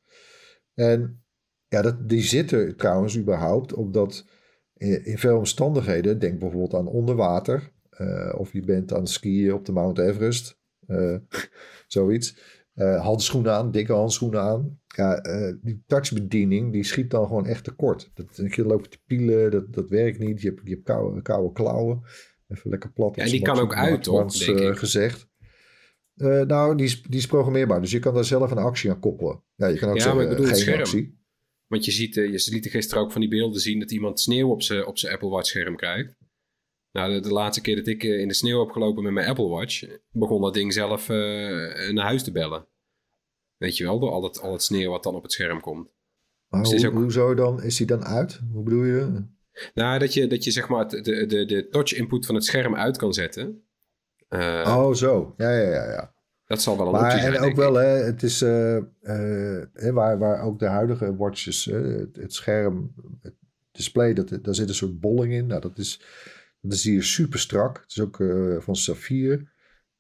En ja, dat, die zit er trouwens überhaupt omdat in, in veel omstandigheden, denk bijvoorbeeld aan onderwater, of je bent aan het skiën op de Mount Everest, eh, zoiets. Eh, handschoenen aan, dikke handschoenen aan. Ja, eh, die touchbediening die schiet dan gewoon echt tekort. Dat, je loopt te pielen, dat, dat werkt niet. Je hebt, je hebt koude, koude klauwen. Even lekker plat. Ja, die kan ook uit, eh, ik. gezegd. Eh, nou, die is, die is programmeerbaar. Dus je kan daar zelf een actie aan koppelen. Ja, je kan ook Ja, zeggen, maar ik bedoel geen scherm. actie. Want je ziet, eh, je liet er gisteren ook van die beelden zien dat iemand sneeuw op zijn op zijn Apple Watch scherm krijgt. Nou, de, de laatste keer dat ik eh, in de sneeuw heb gelopen met mijn Apple Watch, begon dat ding zelf eh, naar huis te bellen. Weet je wel, door al het, al het sneeuw wat dan op het scherm komt. Maar Dus is hoe, ook- hoezo dan? Is die dan uit? Hoe bedoel je? Nou, dat je, dat je zeg maar de, de, de touch input van het scherm uit kan zetten. Eh, oh, zo. Ja, ja, ja. ja. Dat zal wel een Maar optie en zijn, ook wel, hè, het is eh, eh, hè, waar, waar ook de huidige watches, eh, het, het scherm, het display, dat, daar zit een soort bolling in. Nou, dat is, dat is hier super strak. Het is ook eh, van saffier.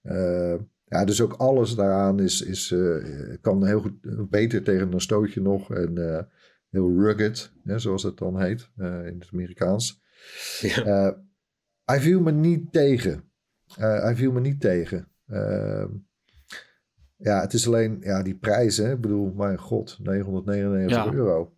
Eh, ja, dus ook alles daaraan is, is, eh, kan heel goed, beter tegen een stootje nog. En eh, heel rugged, hè, zoals het dan heet eh, in het Amerikaans. Ja. Eh, hij viel me niet tegen. Eh, hij viel me niet tegen. Ehm, ja, het is alleen ja, die prijzen. Ik bedoel, mijn god, 999 Ja. euro.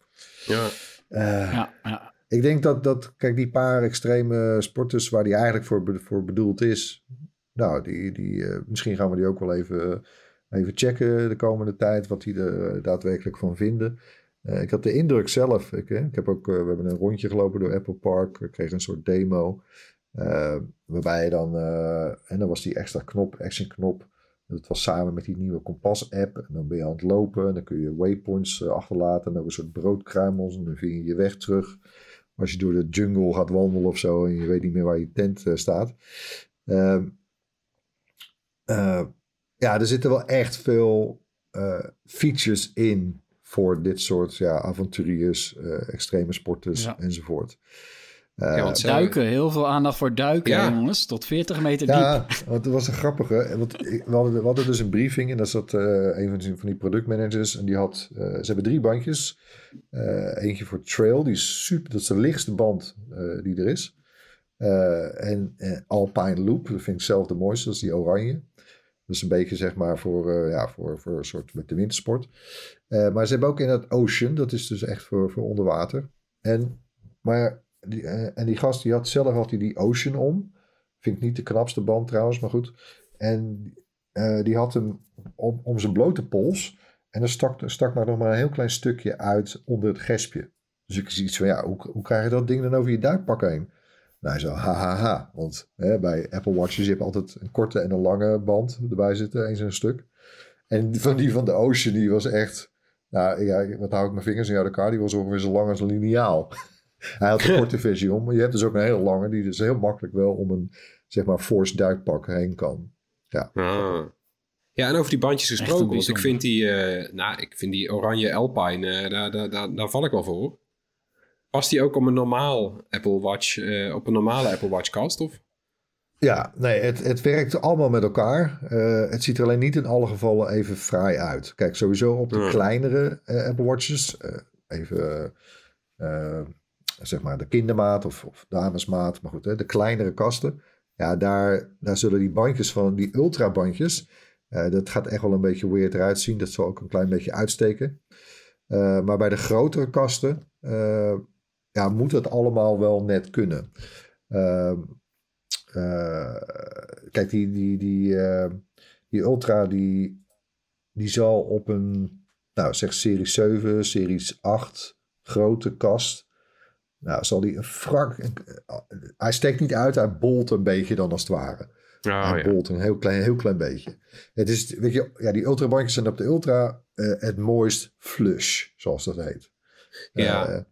Ja. Eh, Ja, ja. Ik denk dat, dat, kijk, die paar extreme sporters waar die eigenlijk voor, voor bedoeld is. Nou, die, die, eh, misschien gaan we die ook wel even, even checken de komende tijd. Wat die er eh, daadwerkelijk van vinden. Eh, ik had de indruk zelf. Ik, hè, ik heb ook, eh, we hebben een rondje gelopen door Apple Park. We kregen een soort demo. eh, waarbij je dan, eh, en dan was die extra knop, action knop. Dat was samen met die nieuwe kompas app. En dan ben je aan het lopen. En dan kun je waypoints eh, achterlaten. En een soort broodkruimels. En dan vind je je weg terug. Als je door de jungle gaat wandelen of zo. En je weet niet meer waar je tent eh, staat. Ehm, eh, ja, er zitten wel echt veel eh, features in. Voor dit soort ja, avonturiers, extreme sporters Ja. enzovoort. Eh, Ja, want ze- Duiken, heel veel aandacht voor duiken, Ja. jongens. Tot 40 meter diep. Ja, want het was een grappige. Want ik- we hadden, we hadden dus een briefing en daar zat eh, een van die, van die productmanagers. En die had, eh, ze hebben drie bandjes. Eh, eentje voor trail, die is super, dat is de lichtste band eh, die er is. Eh, en eh, Alpine Loop, dat vind ik zelf de mooiste, dat is die oranje. Dat is een beetje zeg maar voor, eh, ja, voor, voor een soort met de wintersport. Eh, maar ze hebben ook in het Ocean, dat is dus echt voor, voor onder water. En, maar die, eh, en die gast die had zelf had hij die Ocean om. Vind ik niet de knapste band trouwens, maar goed. En eh, die had hem om, zijn blote pols. En dan stak, stak maar nog maar een heel klein stukje uit onder het gespje. Dus ik zie iets van, ja, hoe, hoe krijg je dat ding dan over je duikpak heen? Nou, hij zo, hahaha. Want hè, bij Apple Watches, je altijd een korte en een lange band erbij zitten, eens een stuk. En van die van de Ocean, die was echt... Nou, ja, wat hou ik mijn vingers in uit elkaar? Die was ongeveer zo lang als een liniaal. Hij had een korte versie om. Maar je hebt dus ook een hele lange, die dus heel makkelijk wel om een, zeg maar, force duikpak heen kan. Ja. Ah. Ja, en over die bandjes gesproken. Want ik vind die, eh, nou, ik vind die oranje Alpine, eh, daar, daar, daar, daar val ik wel voor. Past die ook op een normaal Apple Watch, eh, op een normale Apple Watch kast? Of? Ja, nee, het, het werkt allemaal met elkaar. Eh, het ziet er alleen niet in alle gevallen even fraai uit. Kijk, sowieso op de kleinere eh, Apple Watches, eh, even zeg maar de kindermaat of, of damesmaat, maar goed, hè, de kleinere kasten. Ja, daar, daar zullen die bandjes van, die ultra bandjes, eh, dat gaat echt wel een beetje weird eruit zien. Dat zal ook een klein beetje uitsteken. Eh, maar bij de grotere kasten, eh, ja, moet het allemaal wel net kunnen. Ehm eh, kijk, die, die, die, die Ultra, die, die zal op een, nou zeg serie 7, series 8, grote kast. Nou, zal die een frak. Hij steekt niet uit, hij bolt een beetje dan als het ware. Oh, hij ja. bolt een heel klein, heel klein beetje. Het is, weet je, ja, die ultrabandjes zijn op de ultra eh, het mooist flush, zoals dat heet. Ja. Eh,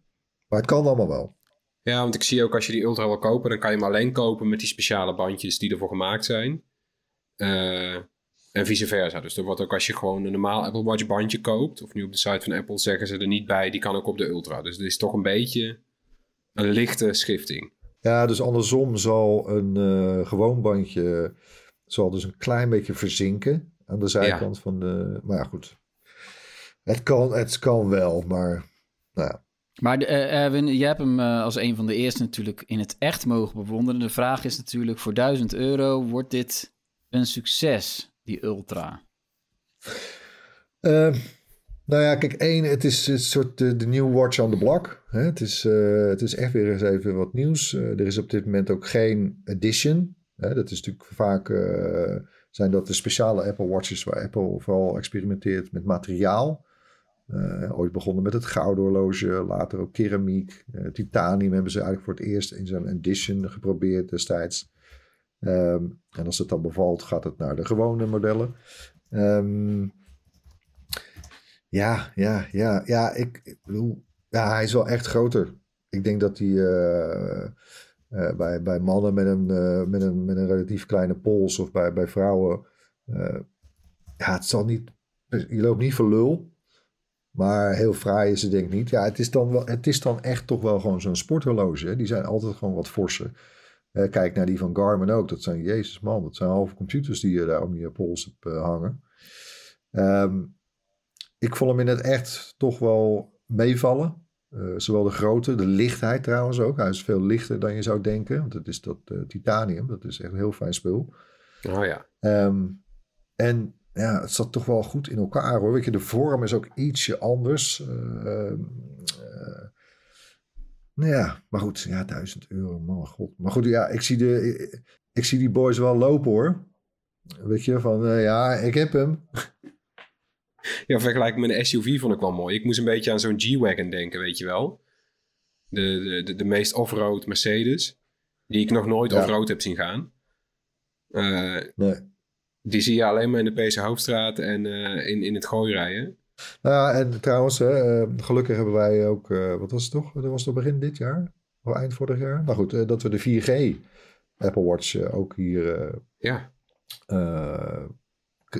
maar het kan allemaal wel. Ja, want ik zie ook als je die Ultra wil kopen, dan kan je hem alleen kopen met die speciale bandjes die ervoor gemaakt zijn. Eh, en vice versa. Dus er wordt ook als je gewoon een normaal Apple Watch bandje koopt, of nu op de site van Apple zeggen ze er niet bij, die kan ook op de Ultra. Dus er is toch een beetje een lichte schifting. Ja, dus andersom zal een eh, gewoon bandje zal dus een klein beetje verzinken aan de zijkant van de. Maar ja, goed. Het kan, het kan wel, maar nou ja. Maar de, eh, Erwin, jij hebt hem eh, als een van de eerste natuurlijk in het echt mogen bewonderen. De vraag is natuurlijk, voor 1000 euro wordt dit een succes, die Ultra? Eh, nou ja, kijk, één, het is een soort de, de nieuwe watch on the block. Het, is, eh, het is echt weer eens even wat nieuws. Eh, er is op dit moment ook geen edition. Dat is natuurlijk vaak, eh, zijn dat de speciale Apple Watches waar Apple vooral experimenteert met materiaal. Ooit begonnen met het gouden later ook keramiek. Titanium hebben ze eigenlijk voor het eerst in zo'n edition geprobeerd destijds. Ehm, en als het dan bevalt, gaat het naar de gewone modellen. Ehm, ja, ja, ja, ja. Ik, bedoel, ja, hij is wel echt groter. Ik denk dat hij eh, eh, bij, bij mannen met een, eh, met, een, met een relatief kleine pols of bij, bij vrouwen. ja, het zal niet. Je loopt niet voor lul. Maar heel fraai is het denk ik niet. Ja, het is dan, wel, het is dan echt toch wel gewoon zo'n sporthorloge. Die zijn altijd gewoon wat forser. Kijk naar die van Garmin ook. Dat zijn, jezus man, dat zijn halve computers die je daar om je pols hebt hangen. Ehm, ik vond hem in het echt toch wel meevallen. Eh, zowel de grootte, de lichtheid trouwens ook. Hij is veel lichter dan je zou denken. Want het is dat eh, titanium. Dat is echt een heel fijn spul. Oh ja. Ehm, en ja, het zat toch wel goed in elkaar hoor. Weet je, de vorm is ook ietsje anders. Eh, nou ja, maar goed, ja, 1000 euro, man, god. Maar goed, ja, ik zie, de, ik, ik zie die boys wel lopen hoor. Weet je, van ja, ik heb hem. Ja, vergelijking met een SUV vond ik wel mooi. Ik moest een beetje aan zo'n G-Wagon denken, weet je wel. De, de, de, de meest off-road Mercedes. Die ik nog nooit Ja. off-road heb zien gaan. Eh, Nee. die zie je alleen maar in de PC Hoofdstraat en eh, in, in het gooi rijden. Nou ja, en trouwens, hè, eh, gelukkig hebben wij ook, eh, wat was het toch? Dat was het begin dit jaar? Of eind vorig jaar? Nou goed, dat we de 4G Apple Watch ook hier Ja,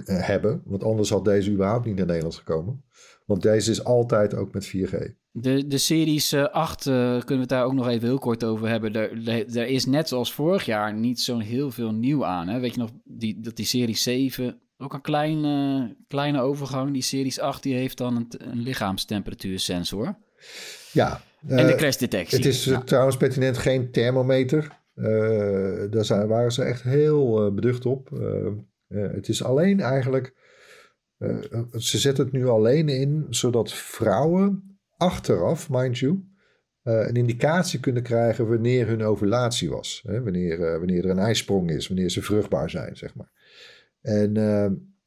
hebben. Want anders had deze überhaupt niet naar Nederland gekomen. Want deze is altijd ook met 4G. De, de series eh, 8 eh, kunnen we het daar ook nog even heel kort over hebben. Er, is net zoals vorig jaar niet zo'n heel veel nieuw aan. Hè? Weet je nog, die, dat die serie 7 ook een kleine, kleine overgang. Die series 8 die heeft dan een, een lichaamstemperatuursensor. Ja, en de eh, crashdetectie. het is eh, Nou, trouwens pertinent geen thermometer. Eh, daar zijn, waren ze echt heel eh, beducht op. Eh, het is alleen eigenlijk... eh, ze zetten het nu alleen in zodat vrouwen achteraf, mind you... eh, een indicatie kunnen krijgen wanneer hun ovulatie was. Hè? Wanneer, wanneer er een ijsprong is, wanneer ze vruchtbaar zijn, zeg maar. En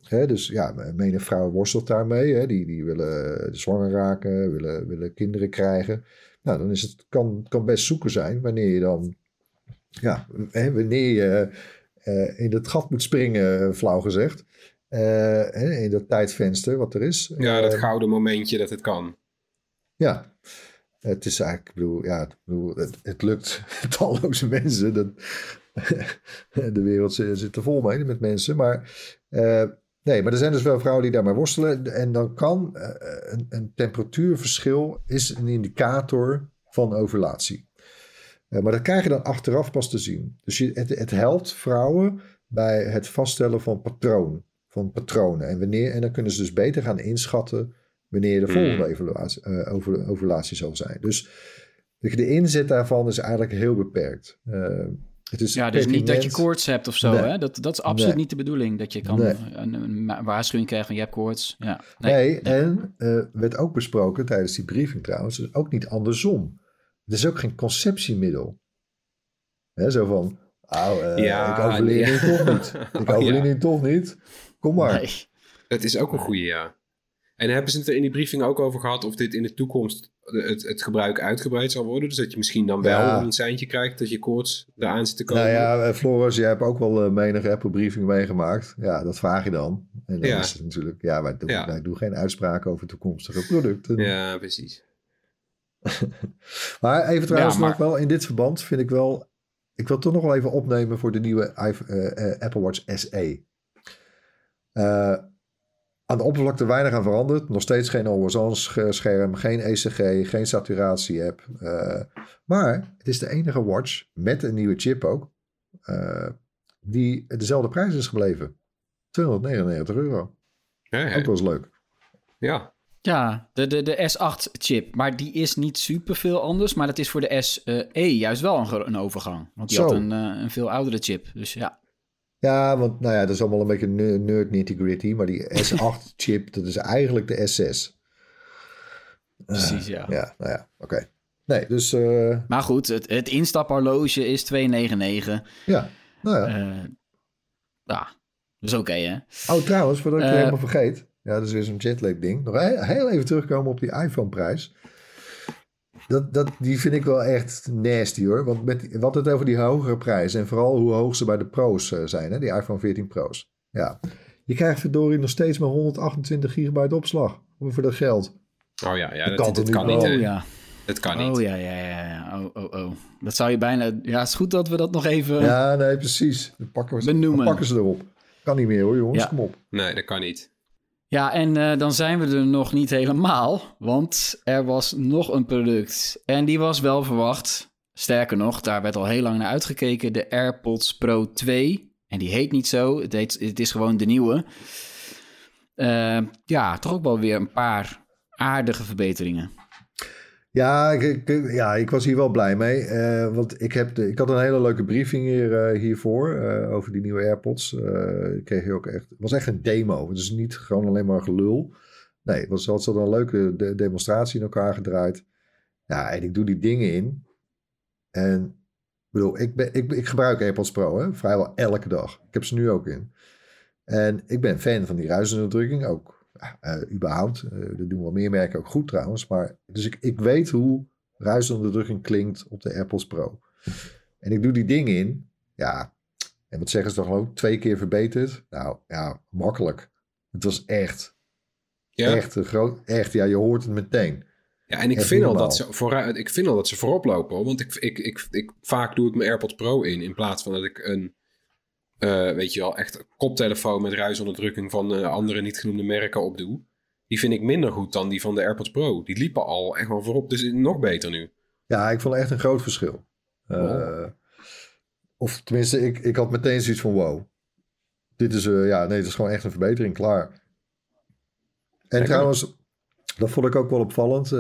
hè, dus ja, menig vrouw worstelt daarmee. Hè? Die, die willen zwanger raken, willen, willen kinderen krijgen. Nou, dan is het, kan, kan best zoeken zijn wanneer je dan, ja, wanneer je eh, in het gat moet springen, flauw gezegd. Eh, in dat tijdvenster wat er is. ja dat Eh, gouden momentje dat het kan. ja, het is eigenlijk, ik bedoel, ja, ik bedoel, het, het lukt talloze mensen. Dat, de wereld zit, er vol mee met mensen. Maar eh, nee, maar er zijn dus wel vrouwen die daarmee worstelen. En dan kan eh, een, een temperatuurverschil is een indicator van ovulatie. Eh, maar dat krijg je dan achteraf pas te zien. Dus je, het, het helpt vrouwen bij het vaststellen van patroon, van patronen. En, wanneer, en dan kunnen ze dus beter gaan inschatten wanneer de Hmm. volgende evaluatie, eh, over, ovulatie zal zijn. Dus de inzet daarvan is eigenlijk heel beperkt. Eh, het is ja, dus niet dat je koorts hebt of zo. Nee. Hè? Dat, dat is absoluut Nee. niet de bedoeling. Dat je kan Nee. een, waarschuwing krijgen van je hebt koorts. Ja. Nee, en werd ook besproken tijdens die briefing trouwens, dus ook niet andersom. Het is ook geen conceptiemiddel. Hè, zo van, eh, Ja, ik overleer nu toch niet. Ik Oh, overleer ja. nu toch niet. Kom maar. Nee. Het is ook een goede, ja. En hebben ze het er in die briefing ook over gehad of dit in de toekomst het, het gebruik uitgebreid zal worden? Dus dat je misschien dan wel Ja. een seintje krijgt dat je koorts eraan zit te komen? Nou ja, eh, Floris, jij hebt ook wel uh, menige Apple-briefing meegemaakt. Ja, dat vraag je dan. En dan Ja. is het natuurlijk... Ja, wij doen, Ja. wij doen geen uitspraken over toekomstige producten. Ja, precies. Maar even trouwens Ja, maar- nog wel, in dit verband vind ik wel... Ik wil toch nog wel even opnemen voor de nieuwe eh, eh, Apple Watch SE. Eh, aan de oppervlakte weinig aan veranderd. Nog steeds geen always-on sch- scherm, geen ECG, geen saturatie-app. Maar het is de enige watch, met een nieuwe chip ook, die dezelfde prijs is gebleven. 299 euro. Ja, ja. Ook wel eens leuk. ja. Ja, de, de, de S8-chip. Maar die is niet super veel anders. Maar dat is voor de SE juist wel een, een overgang. Want die Zo. had een, eh, een veel oudere chip. Dus ja. Ja, want nou ja, dat is allemaal een beetje ner- nerd nitty gritty. Maar die S8 chip, dat is eigenlijk de S6. Precies, ja. Ja, nou ja, oké. Nee, dus eh, Maar goed, het, het instaphorloge is 299. ja, nou ja. Eh ja, dat is oké, hè? Oh, trouwens, voordat ik het Eh, helemaal vergeet. Ja, dat is weer zo'n jetlag ding. Nog heel, even terugkomen op die iPhone prijs. Dat, dat, die vind ik wel echt nasty hoor. Want met, hadden het over die hogere prijs. En vooral hoe hoog ze bij de Pro's eh, zijn. Hè? Die iPhone 14 Pro's. Ja. Je krijgt verdorie nog steeds maar 128 gigabyte opslag. Voor dat geld. Oh ja, ja Dat dat, kan dat toch kan niet? Oh ja. Dat kan niet. Oh ja, ja, ja. ja. Oh, oh, oh. Dat zou je bijna... Ja, het is goed dat we dat nog even... Ja, nee, precies. Dan pakken, we, dan pakken ze erop. Kan niet meer hoor, jongens. Ja. Kom op. Nee, dat kan niet. Ja, en eh, dan zijn we er nog niet helemaal, want er was nog een product en die was wel verwacht. Sterker nog, daar werd al heel lang naar uitgekeken, de AirPods Pro 2. En die heet niet zo, het, heet, het is gewoon de nieuwe. Eh, ja, toch ook wel weer een paar aardige verbeteringen. Ja, ik, ja, ik was hier wel blij mee. eh, want ik, heb de, ik had een hele leuke briefing hier, eh, hiervoor eh, over die nieuwe AirPods. Ik kreeg hier ook echt, het was echt een demo. Het is niet gewoon alleen maar gelul. Nee, het was altijd een leuke de- demonstratie in elkaar gedraaid. Ja, en ik doe die dingen in. En bedoel, ik, ben, ik, ik gebruik AirPods Pro hè, vrijwel elke dag. Ik heb ze nu ook in. En ik ben fan van die ruisonderdrukking ook. Eh, überhaupt. Eh, dat doen wel meer merken ook goed trouwens. Maar, dus ik, ik weet hoe ruisonderdrukking klinkt op de AirPods Pro. En ik doe die dingen in. Ja, en wat zeggen ze dan ook? Twee keer verbeterd? Nou ja, makkelijk. Het was echt, Ja, echt een groot, echt, ja, je hoort het meteen. ja en ik Echt vind, al dat ze vooruit, ik vind al dat ze voorop lopen. Hoor. Want ik, ik, ik, ik, vaak doe ik mijn AirPods Pro in. In plaats van dat ik een, eh, weet je wel, echt koptelefoon met ruisonderdrukking van eh, andere niet genoemde merken opdoe. Die vind ik minder goed dan die van de AirPods Pro. Die liepen al echt wel voorop. Dus nog beter nu. Ja, ik vond echt een groot verschil. Eh, Wow. Of tenminste, ik, ik had meteen zoiets van wow. Dit is, eh, ja, nee, het is gewoon echt een verbetering, klaar. En trouwens, dat vond ik ook wel opvallend. eh,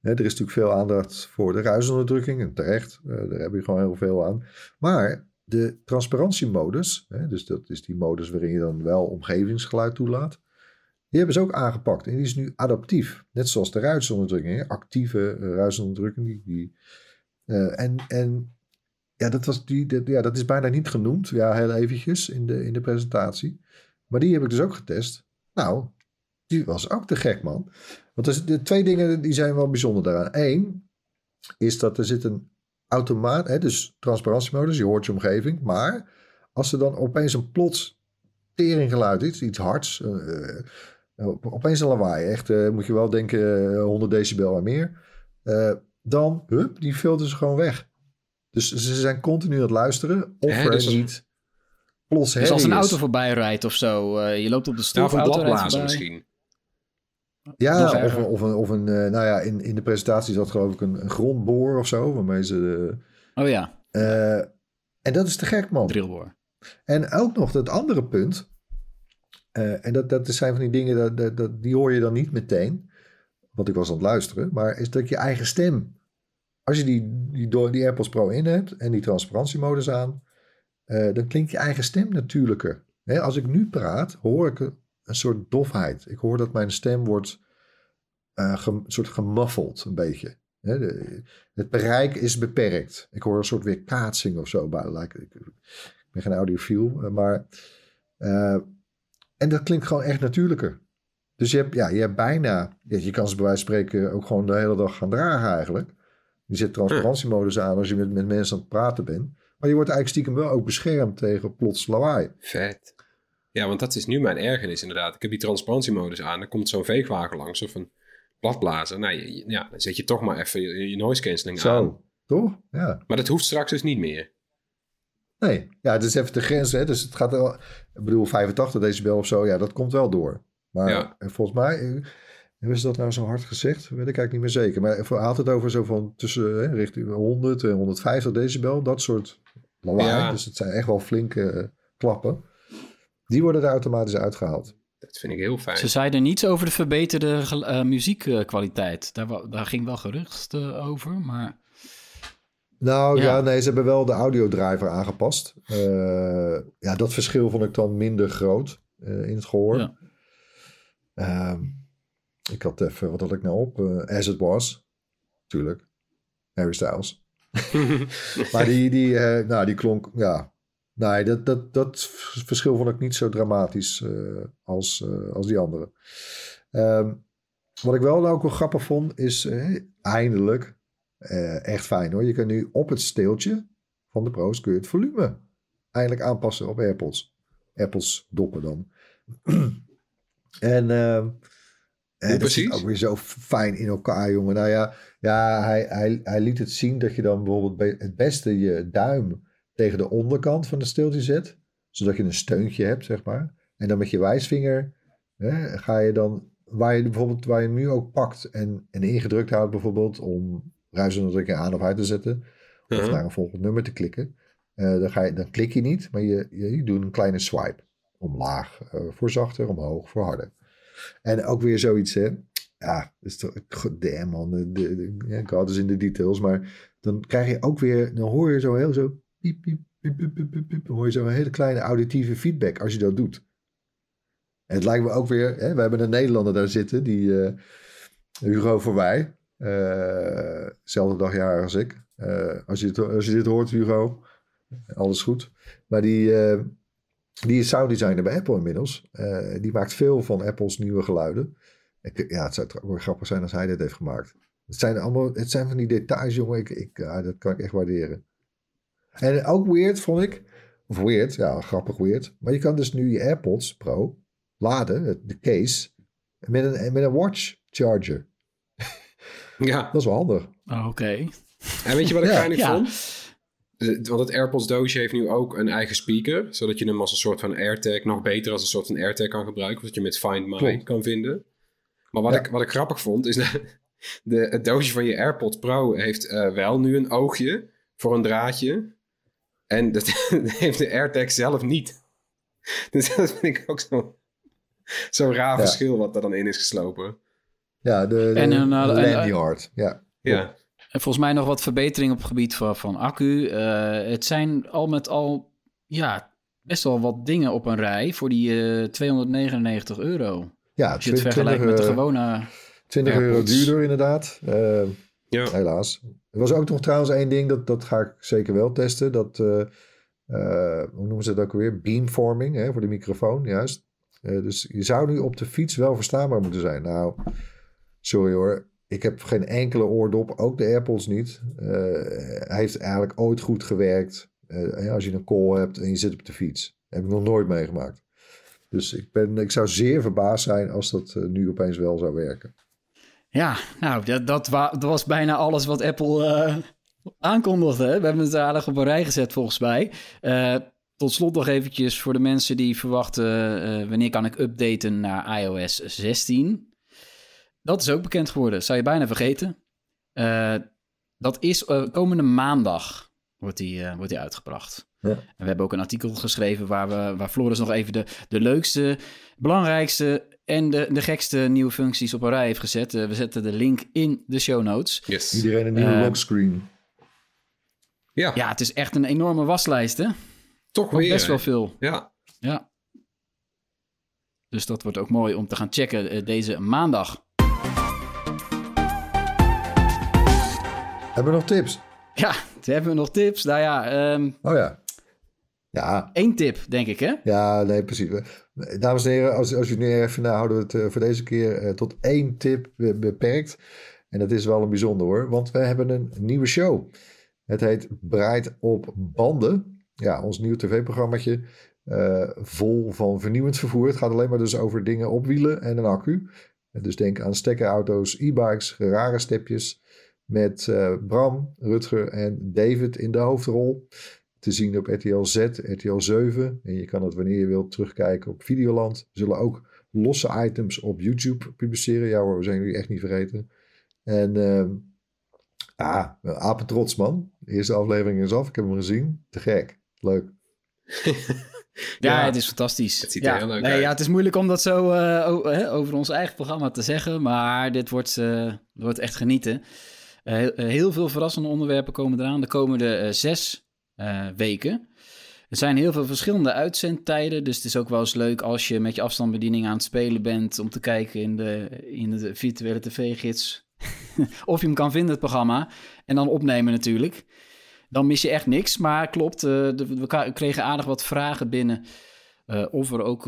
hè, er is natuurlijk veel aandacht voor de ruisonderdrukking. En terecht, eh, daar heb je gewoon heel veel aan. Maar de transparantiemodus, hè, dus dat is die modus waarin je dan wel omgevingsgeluid toelaat. Die hebben ze ook aangepakt. En die is nu adaptief. Net zoals de ruisonderdrukking. Actieve eh, ruisonderdrukking. Die, eh, en, en ja, dat, was die, ja, dat is bijna niet genoemd. Ja, heel eventjes in de, in de presentatie. Maar die heb ik dus ook getest. Nou, die was ook te gek, man. Want er, de twee dingen die zijn wel bijzonder daaraan. Eén is dat er zit een automaat, hè, dus transparantiemodus, je hoort je omgeving. Maar als er dan opeens een plots teringgeluid is, iets hards, eh, eh, op- opeens een lawaai, echt, eh, moet je wel denken eh, 100 decibel en meer. eh, dan, hup, die filteren ze gewoon weg. Dus ze zijn continu aan het luisteren of Hè, er dus- niet plots Dus als een is. auto voorbij rijdt of zo, eh, je loopt op de Ja, stoep, of een bladblazer misschien. Ja, of, of een, of een eh, nou ja, in, in de presentatie zat geloof ik een, een grondboor of zo, waarmee ze... Oh ja, eh, en dat is te gek, man. drillboor. En ook nog dat andere punt, eh, en dat, dat zijn van die dingen, dat, dat, dat, die hoor je dan niet meteen, want ik was aan het luisteren, maar is dat je eigen stem, als je die, die, door die AirPods Pro in hebt en die transparantiemodus aan, dan klinkt je eigen stem natuurlijker. Als ik nu praat, hoor ik een, soort dofheid. Ik hoor dat mijn stem wordt een soort gemuffeld, een beetje. Het bereik is beperkt. Ik hoor een soort weerkaatsing of zo. bij- like- ik, ik ben geen audiofiel, eh, maar... eh, En dat klinkt gewoon echt natuurlijker. Dus je hebt, ja, je hebt bijna... je kan ze bij wijze van spreken ook gewoon de hele dag gaan dragen eigenlijk. Je zet transparantiemodus aan als je met, met mensen aan het praten bent. Maar je wordt eigenlijk stiekem wel ook beschermd tegen plots lawaai. Vet. Ja, want dat is nu mijn ergernis inderdaad. Ik heb die transparantiemodus aan. Dan komt zo'n veegwagen langs of een bladblazer. Nou, je- ja, dan zet je toch maar even je, je noise cancelling aan. Zo, toch? Ja. Maar dat hoeft straks dus niet meer. Nee, ja, het is even de grens. Hè? Dus het gaat wel... Ik bedoel, 85 decibel of zo, ja, dat komt wel door. Maar Ja. eh, volgens mij... eh, Hebben ze dat nou zo hard gezegd? Weet ik eigenlijk niet meer zeker. Maar hij had het over zo van tussen hè, richting 100 en 150 decibel. Dat soort lawaai. Ja. Dus het zijn echt wel flinke eh, klappen. Die worden er automatisch uitgehaald. Dat vind ik heel fijn. Ze zeiden niets over de verbeterde eh, muziekkwaliteit. Daar, daar ging wel gerucht eh, over, maar... Nou ja. Ja. nee, ze hebben wel de audiodriver aangepast. Eh, ja, dat verschil vond ik dan minder groot eh, in het gehoor. Ja. Ehm, ik had even, wat had ik nou op? Eh, As It Was, tuurlijk. Harry Styles. maar die, die, eh, nou, die klonk, ja. Nee, dat, dat, dat verschil vond ik niet zo dramatisch eh, als, eh, als die andere. Ehm, wat ik wel ook wel grappig vond, is eh, eindelijk, echt fijn hoor. Je kan nu op het steeltje van de Pro's kun je het volume eindelijk aanpassen op AirPods. AirPods doppen dan. en ehm eh, dat zit ook weer zo fijn in elkaar, jongen. Nou ja, ja hij, hij, hij liet het zien dat je dan bijvoorbeeld be- het beste je duim tegen de onderkant van het steeltje zet. Zodat je een steuntje hebt, zeg maar. En dan met je wijsvinger hè, ga je dan, waar je bijvoorbeeld, waar je hem nu ook pakt en, en ingedrukt houdt bijvoorbeeld om ruisonderdrukking aan of uit te zetten. Of Uh-huh. naar een volgend nummer te klikken. eh, dan, ga je, dan klik je niet, maar je, je, je doet een kleine swipe. Omlaag eh, voor zachter, omhoog voor harder. En ook weer zoiets, hè. Ja, dus toch, damn man, de, de, de- God is in de details. Maar dan krijg je ook weer, dan hoor je zo heel zo, Dan hoor je zo een hele kleine auditieve feedback als je dat doet. En het lijkt me ook weer, hè, we hebben een Nederlander daar zitten, die eh, Hugo Voorbij. eh zelfde dagjaar als ik. Eh, als, je als je dit hoort, Hugo, alles goed. Maar die, die is sounddesigner bij Apple inmiddels. Die maakt veel van Apple's nieuwe geluiden. Ja, het zou grappig zijn als hij dit heeft gemaakt. Het zijn allemaal, het zijn van die details, jongen. Ik, ik, dat kan ik echt waarderen. En ook weird vond ik, of weird, ja, grappig weird. Maar je kan dus nu je AirPods Pro laden, de case, met een, met een watch charger. Ja, Dat is wel handig. Oh, Oké. en weet je wat ik Ja. fijn Ja. vond? Want het AirPods doosje heeft nu ook een eigen speaker, zodat je hem als een soort van AirTag, nog beter als een soort van AirTag kan gebruiken, zodat je met Find My Klopt. kan vinden. Maar wat, Ja. ik, wat ik grappig vond, is dat de, het doosje van je AirPods Pro heeft eh, wel nu een oogje voor een draadje. En dat heeft de AirTag zelf niet. Dus dat vind ik ook zo- zo'n raar Ja. verschil wat er dan in is geslopen. Ja, de, de, En een, de eh, en, lanyard. Ja. Ja, En volgens mij nog wat verbetering op het gebied van, van accu. Eh, het zijn al met al ja, best wel wat dingen op een rij voor die eh 299 euro. Ja, Als je het 20, vergelijkt met de eh, gewone... 20 euro duurder inderdaad. Eh, ja. Helaas. Er was ook nog trouwens één ding, dat, dat ga ik zeker wel testen. Dat, eh, eh, hoe noemen ze dat ook weer? Beamforming, hè, voor de microfoon, juist. Eh, dus je zou nu op de fiets wel verstaanbaar moeten zijn. Nou, sorry hoor. Ik heb geen enkele oordop, ook de AirPods niet. Hij heeft eigenlijk ooit goed gewerkt. Als je een call hebt en je zit op de fiets. heb ik nog nooit meegemaakt. Dus ik, ben, ik zou zeer verbaasd zijn als dat nu opeens wel zou werken. Ja, nou, dat, dat, wa- dat was bijna alles wat Apple eh, aankondigde. hè. We hebben het aardig op een rij gezet volgens mij. Eh, tot slot nog eventjes voor de mensen die verwachten... eh, wanneer kan ik updaten naar iOS 16? Dat is ook bekend geworden. Zou je bijna vergeten. Dat is komende maandag wordt die, wordt die uitgebracht. Ja. En we hebben ook een artikel geschreven waar, we, waar Floris nog even de, de leukste, belangrijkste en de, de gekste nieuwe functies op een rij heeft gezet. Eh, we zetten de link in de show notes. Yes. Iedereen een nieuwe Eh, lockscreen. Ja, Ja, het is echt een enorme waslijst, hè? toch weer. best wel hè? veel. Ja, Ja. Dus dat wordt ook mooi om te gaan checken eh, deze maandag. Hebben we nog tips? Ja, we hebben nog tips. Nou ja, ehm, Oh ja. Ja, Eén tip, denk ik, hè? ja, nee, precies. Dames en heren, als, als u nu even nou, houden we het eh, voor deze keer eh, tot één tip be- beperkt. En dat is wel een bijzonder hoor, want we hebben een nieuwe show. Het heet Breid op Banden. Ja, ons nieuw tv-programmaatje. eh, vol van vernieuwend vervoer. Het gaat alleen maar dus over dingen op wielen en een accu. Dus denk aan stekkerauto's, e-bikes, rare stepjes. Met Bram, Rutger en David in de hoofdrol. Te zien op RTL Z, RTL 7. En je kan het wanneer je wilt terugkijken op Videoland. We zullen ook losse items op YouTube publiceren. Ja hoor, we zijn jullie echt niet vergeten. En ehm ah, apetrots man. De eerste aflevering is af. Ik heb hem gezien. Te gek. Leuk. Ja, Ja, het is fantastisch. het ziet er ja. heel leuk nee, uit. Ja, het is moeilijk om dat zo eh, over ons eigen programma te zeggen, maar dit wordt, eh, wordt echt genieten. Eh, heel, veel verrassende onderwerpen komen eraan de komende zes eh, weken. Er zijn heel veel verschillende uitzendtijden, dus het is ook wel eens leuk als je met je afstandsbediening aan het spelen bent om te kijken in de, in de virtuele tv-gids of je hem kan vinden, het programma, en dan opnemen natuurlijk. Dan mis je echt niks, maar klopt, eh, we kregen aardig wat vragen binnen eh, of, er ook,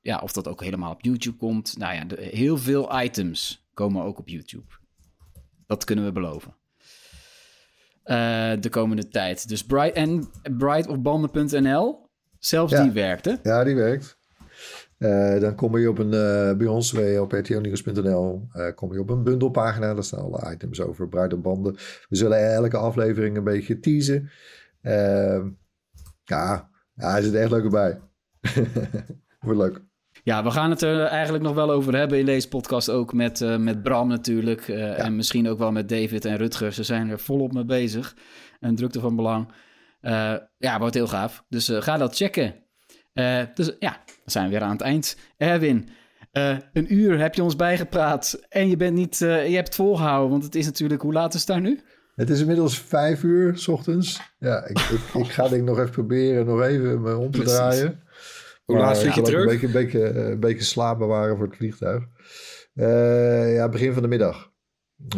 ja, of dat ook helemaal op YouTube komt. Nou ja, heel veel items komen ook op YouTube. Dat kunnen we beloven. Eh, de komende tijd. Dus bright, en brightofbanden.nl, zelfs Ja. die werkte. Ja, die werkt. Eh, dan kom je op een, eh, bij ons bij, op rtlnieuws.nl, eh kom je op een bundelpagina. Daar staan alle items over bruid op banden. We zullen elke aflevering een beetje teasen. Ehm, ja, ja, er zit echt leuk bij. Wordt leuk. Ja, we gaan het er eigenlijk nog wel over hebben in deze podcast. Ook met, eh, met Bram natuurlijk. eh, En misschien ook wel met David en Rutger. Ze zijn er volop mee bezig. En drukte van belang. Eh, ja, wordt heel gaaf. Dus ga dat checken. Dus ja, dan zijn we weer aan het eind. Erwin, een uur heb je ons bijgepraat. En je, bent niet, je hebt het volgehouden. Want het is natuurlijk, hoe laat is het daar nu? Het is inmiddels vijf uur s ochtends. Ja, ik, ik, ik ga denk ik nog even proberen nog even me om te Precies. draaien. Hoe laat vlieg je terug? Een beetje, een beetje, een beetje slaap bewaren voor het vliegtuig. Eh, ja, begin van de middag.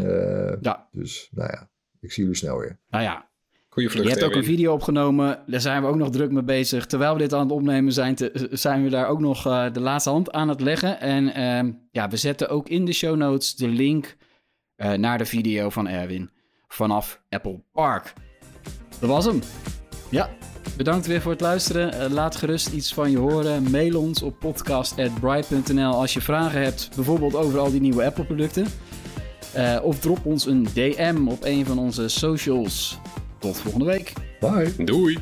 Eh, Ja, dus nou ja, ik zie jullie snel weer. nou ja. Goeie vlucht, Je hebt ook een video opgenomen. Daar zijn we ook nog druk mee bezig. Terwijl we dit aan het opnemen zijn, te- zijn we daar ook nog eh, de laatste hand aan het leggen. En ehm, ja, we zetten ook in de show notes de link eh, naar de video van Erwin vanaf Apple Park. Dat was hem. Ja, bedankt weer voor het luisteren. Eh, laat gerust iets van je horen. Mail ons op podcast.bright.nl als je vragen hebt, bijvoorbeeld over al die nieuwe Apple producten. Eh, of drop ons een DM op een van onze socials. Tot volgende week. Bye. Doei.